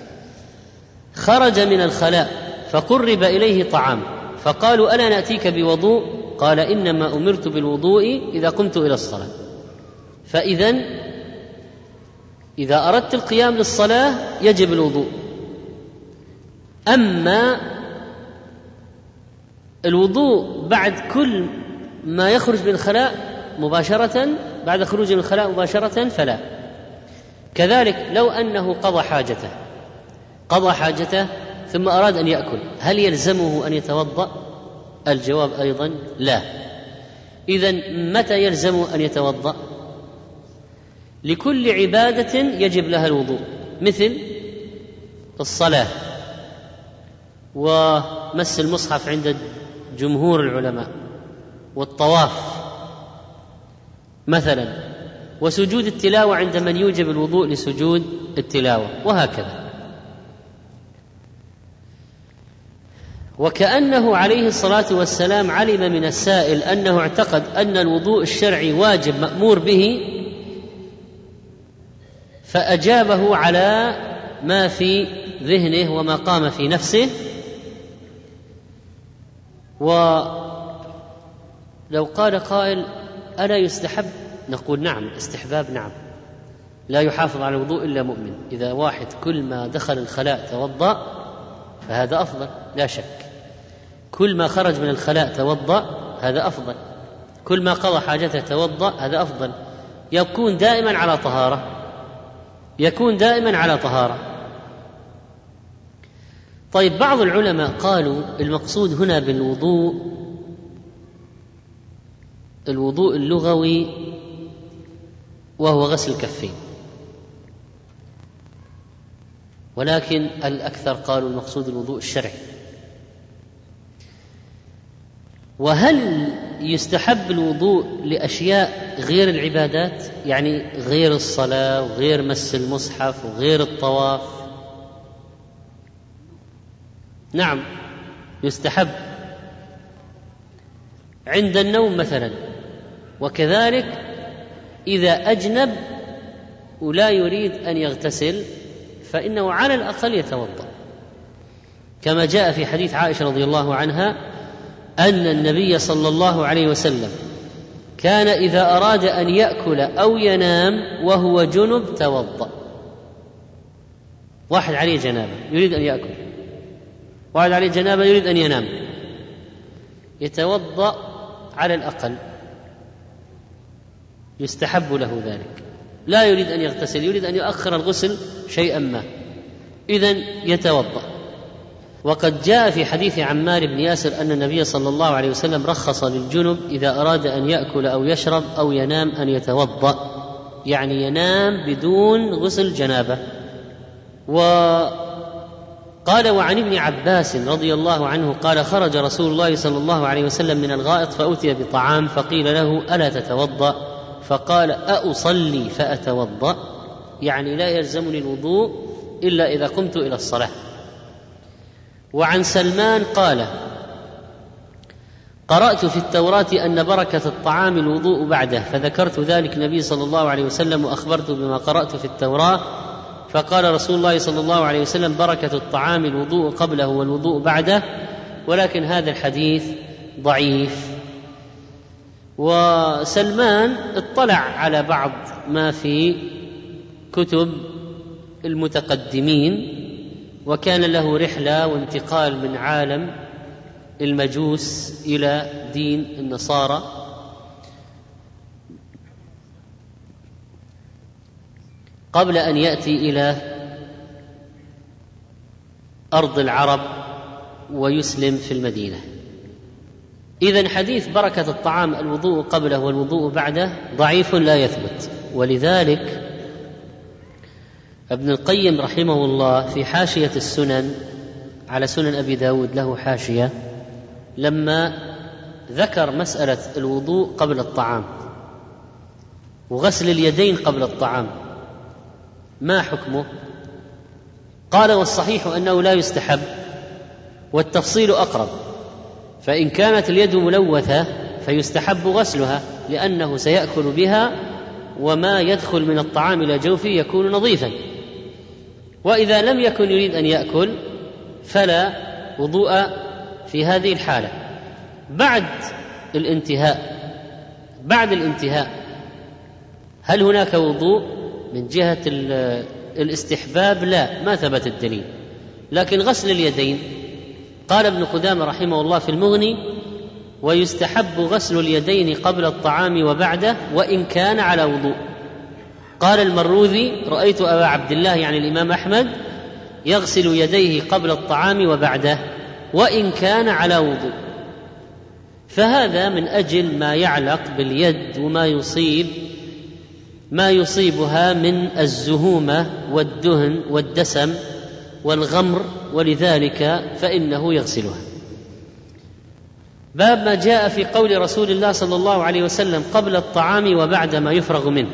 خرج من الخلاء فقرب إليه طعام فقالوا ألا نأتيك بوضوء؟ قال إنما أمرت بالوضوء إذا قمت إلى الصلاة. فاذا إذا أردت القيام للصلاة يجب الوضوء. أما الوضوء بعد كل ما يخرج من الخلاء مباشرة بعد خروجه من الخلاء مباشرة فلا. كذلك لو أنه قضى حاجته قضى حاجته ثم أراد أن يأكل هل يلزمه أن يتوضأ؟ الجواب أيضا لا. إذا متى يلزم أن يتوضأ؟ لكل عبادة يجب لها الوضوء مثل الصلاة ومس المصحف عند جمهور العلماء والطواف مثلا وسجود التلاوة عند من يوجب الوضوء لسجود التلاوة وهكذا. وكأنه عليه الصلاة والسلام علم من السائل أنه اعتقد أن الوضوء الشرعي واجب مأمور به فأجابه على ما في ذهنه وما قام في نفسه. ولو قال قائل ألا يستحب؟ نقول نعم استحباب نعم. لا يحافظ على الوضوء إلا مؤمن. إذا واحد كل ما دخل الخلاء توضأ فهذا أفضل لا شك. كل ما خرج من الخلاء توضأ هذا أفضل. كل ما قضى حاجته توضأ هذا أفضل. يكون دائما على طهارة. يكون دائما على طهارة. طيب بعض العلماء قالوا المقصود هنا بالوضوء الوضوء اللغوي وهو غسل الكفين. ولكن الأكثر قالوا المقصود الوضوء الشرعي. وهل يستحب الوضوء لأشياء غير العبادات؟ يعني غير الصلاة وغير مس المصحف وغير الطواف. نعم يستحب. عند النوم مثلا. وكذلك إذا أجنب ولا يريد أن يغتسل فإنه على الأقل يتوضأ. كما جاء في حديث عائشة رضي الله عنها أن النبي صلى الله عليه وسلم كان إذا أراد أن يأكل أو ينام وهو جنب توضأ. واحد عليه جنابة يريد أن يأكل. واحد عليه جنابة يريد أن ينام. يتوضأ على الأقل. يستحب له ذلك. لا يريد أن يغتسل يريد أن يؤخر الغسل شيئا ما. اذا يتوضأ. وقد جاء في حديث عمار بن ياسر أن النبي صلى الله عليه وسلم رخص للجنب إذا أراد أن يأكل أو يشرب أو ينام أن يتوضأ. يعني ينام بدون غسل جنابة. وقال وعن ابن عباس رضي الله عنه قال خرج رسول الله صلى الله عليه وسلم من الغائط فأتي بطعام فقيل له ألا تتوضأ؟ فقال أصلي فأتوضأ. يعني لا يلزمني الوضوء إلا إذا قمت إلى الصلاة. وعن سلمان قال قرأت في التوراة أن بركة الطعام الوضوء بعده فذكرت ذلك النبي صلى الله عليه وسلم وأخبرت بما قرأت في التوراة. فقال رسول الله صلى الله عليه وسلم بركة الطعام الوضوء قبله والوضوء بعده. ولكن هذا الحديث ضعيف. وسلمان اطلع على بعض ما في كتب المتقدمين وكان له رحلة وانتقال من عالم المجوس إلى دين النصارى. قبل أن يأتي إلى أرض العرب ويسلم في المدينة. إذا حديث بركة الطعام الوضوء قبله والوضوء بعده ضعيف لا يثبت. ولذلك ابن القيم رحمه الله في حاشية السنن على سنن أبي داود له حاشية لما ذكر مسألة الوضوء قبل الطعام وغسل اليدين قبل الطعام ما حكمه؟ قال والصحيح أنه لا يستحب والتفصيل أقرب. فإن كانت اليد ملوثة فيستحب غسلها لأنه سيأكل بها وما يدخل من الطعام إلى جوفه يكون نظيفا. وإذا لم يكن يريد أن يأكل فلا وضوء في هذه الحالة. بعد الانتهاء بعد الانتهاء هل هناك وضوء؟ من جهة الاستحباب لا ما ثبت الدليل. لكن غسل اليدين قال ابن قدامة رحمه الله في المغني ويستحب غسل اليدين قبل الطعام وبعده وإن كان على وضوء. قال المروذي رأيت أبا عبد الله يعني الإمام أحمد يغسل يديه قبل الطعام وبعده وإن كان على وضوء. فهذا من أجل ما يعلق باليد وما يصيب ما يصيبها من الزهومة والدهن والدسم والغمر ولذلك فإنه يغسلها. باب ما جاء في قول رسول الله صلى الله عليه وسلم قبل الطعام وبعد ما يفرغ منه.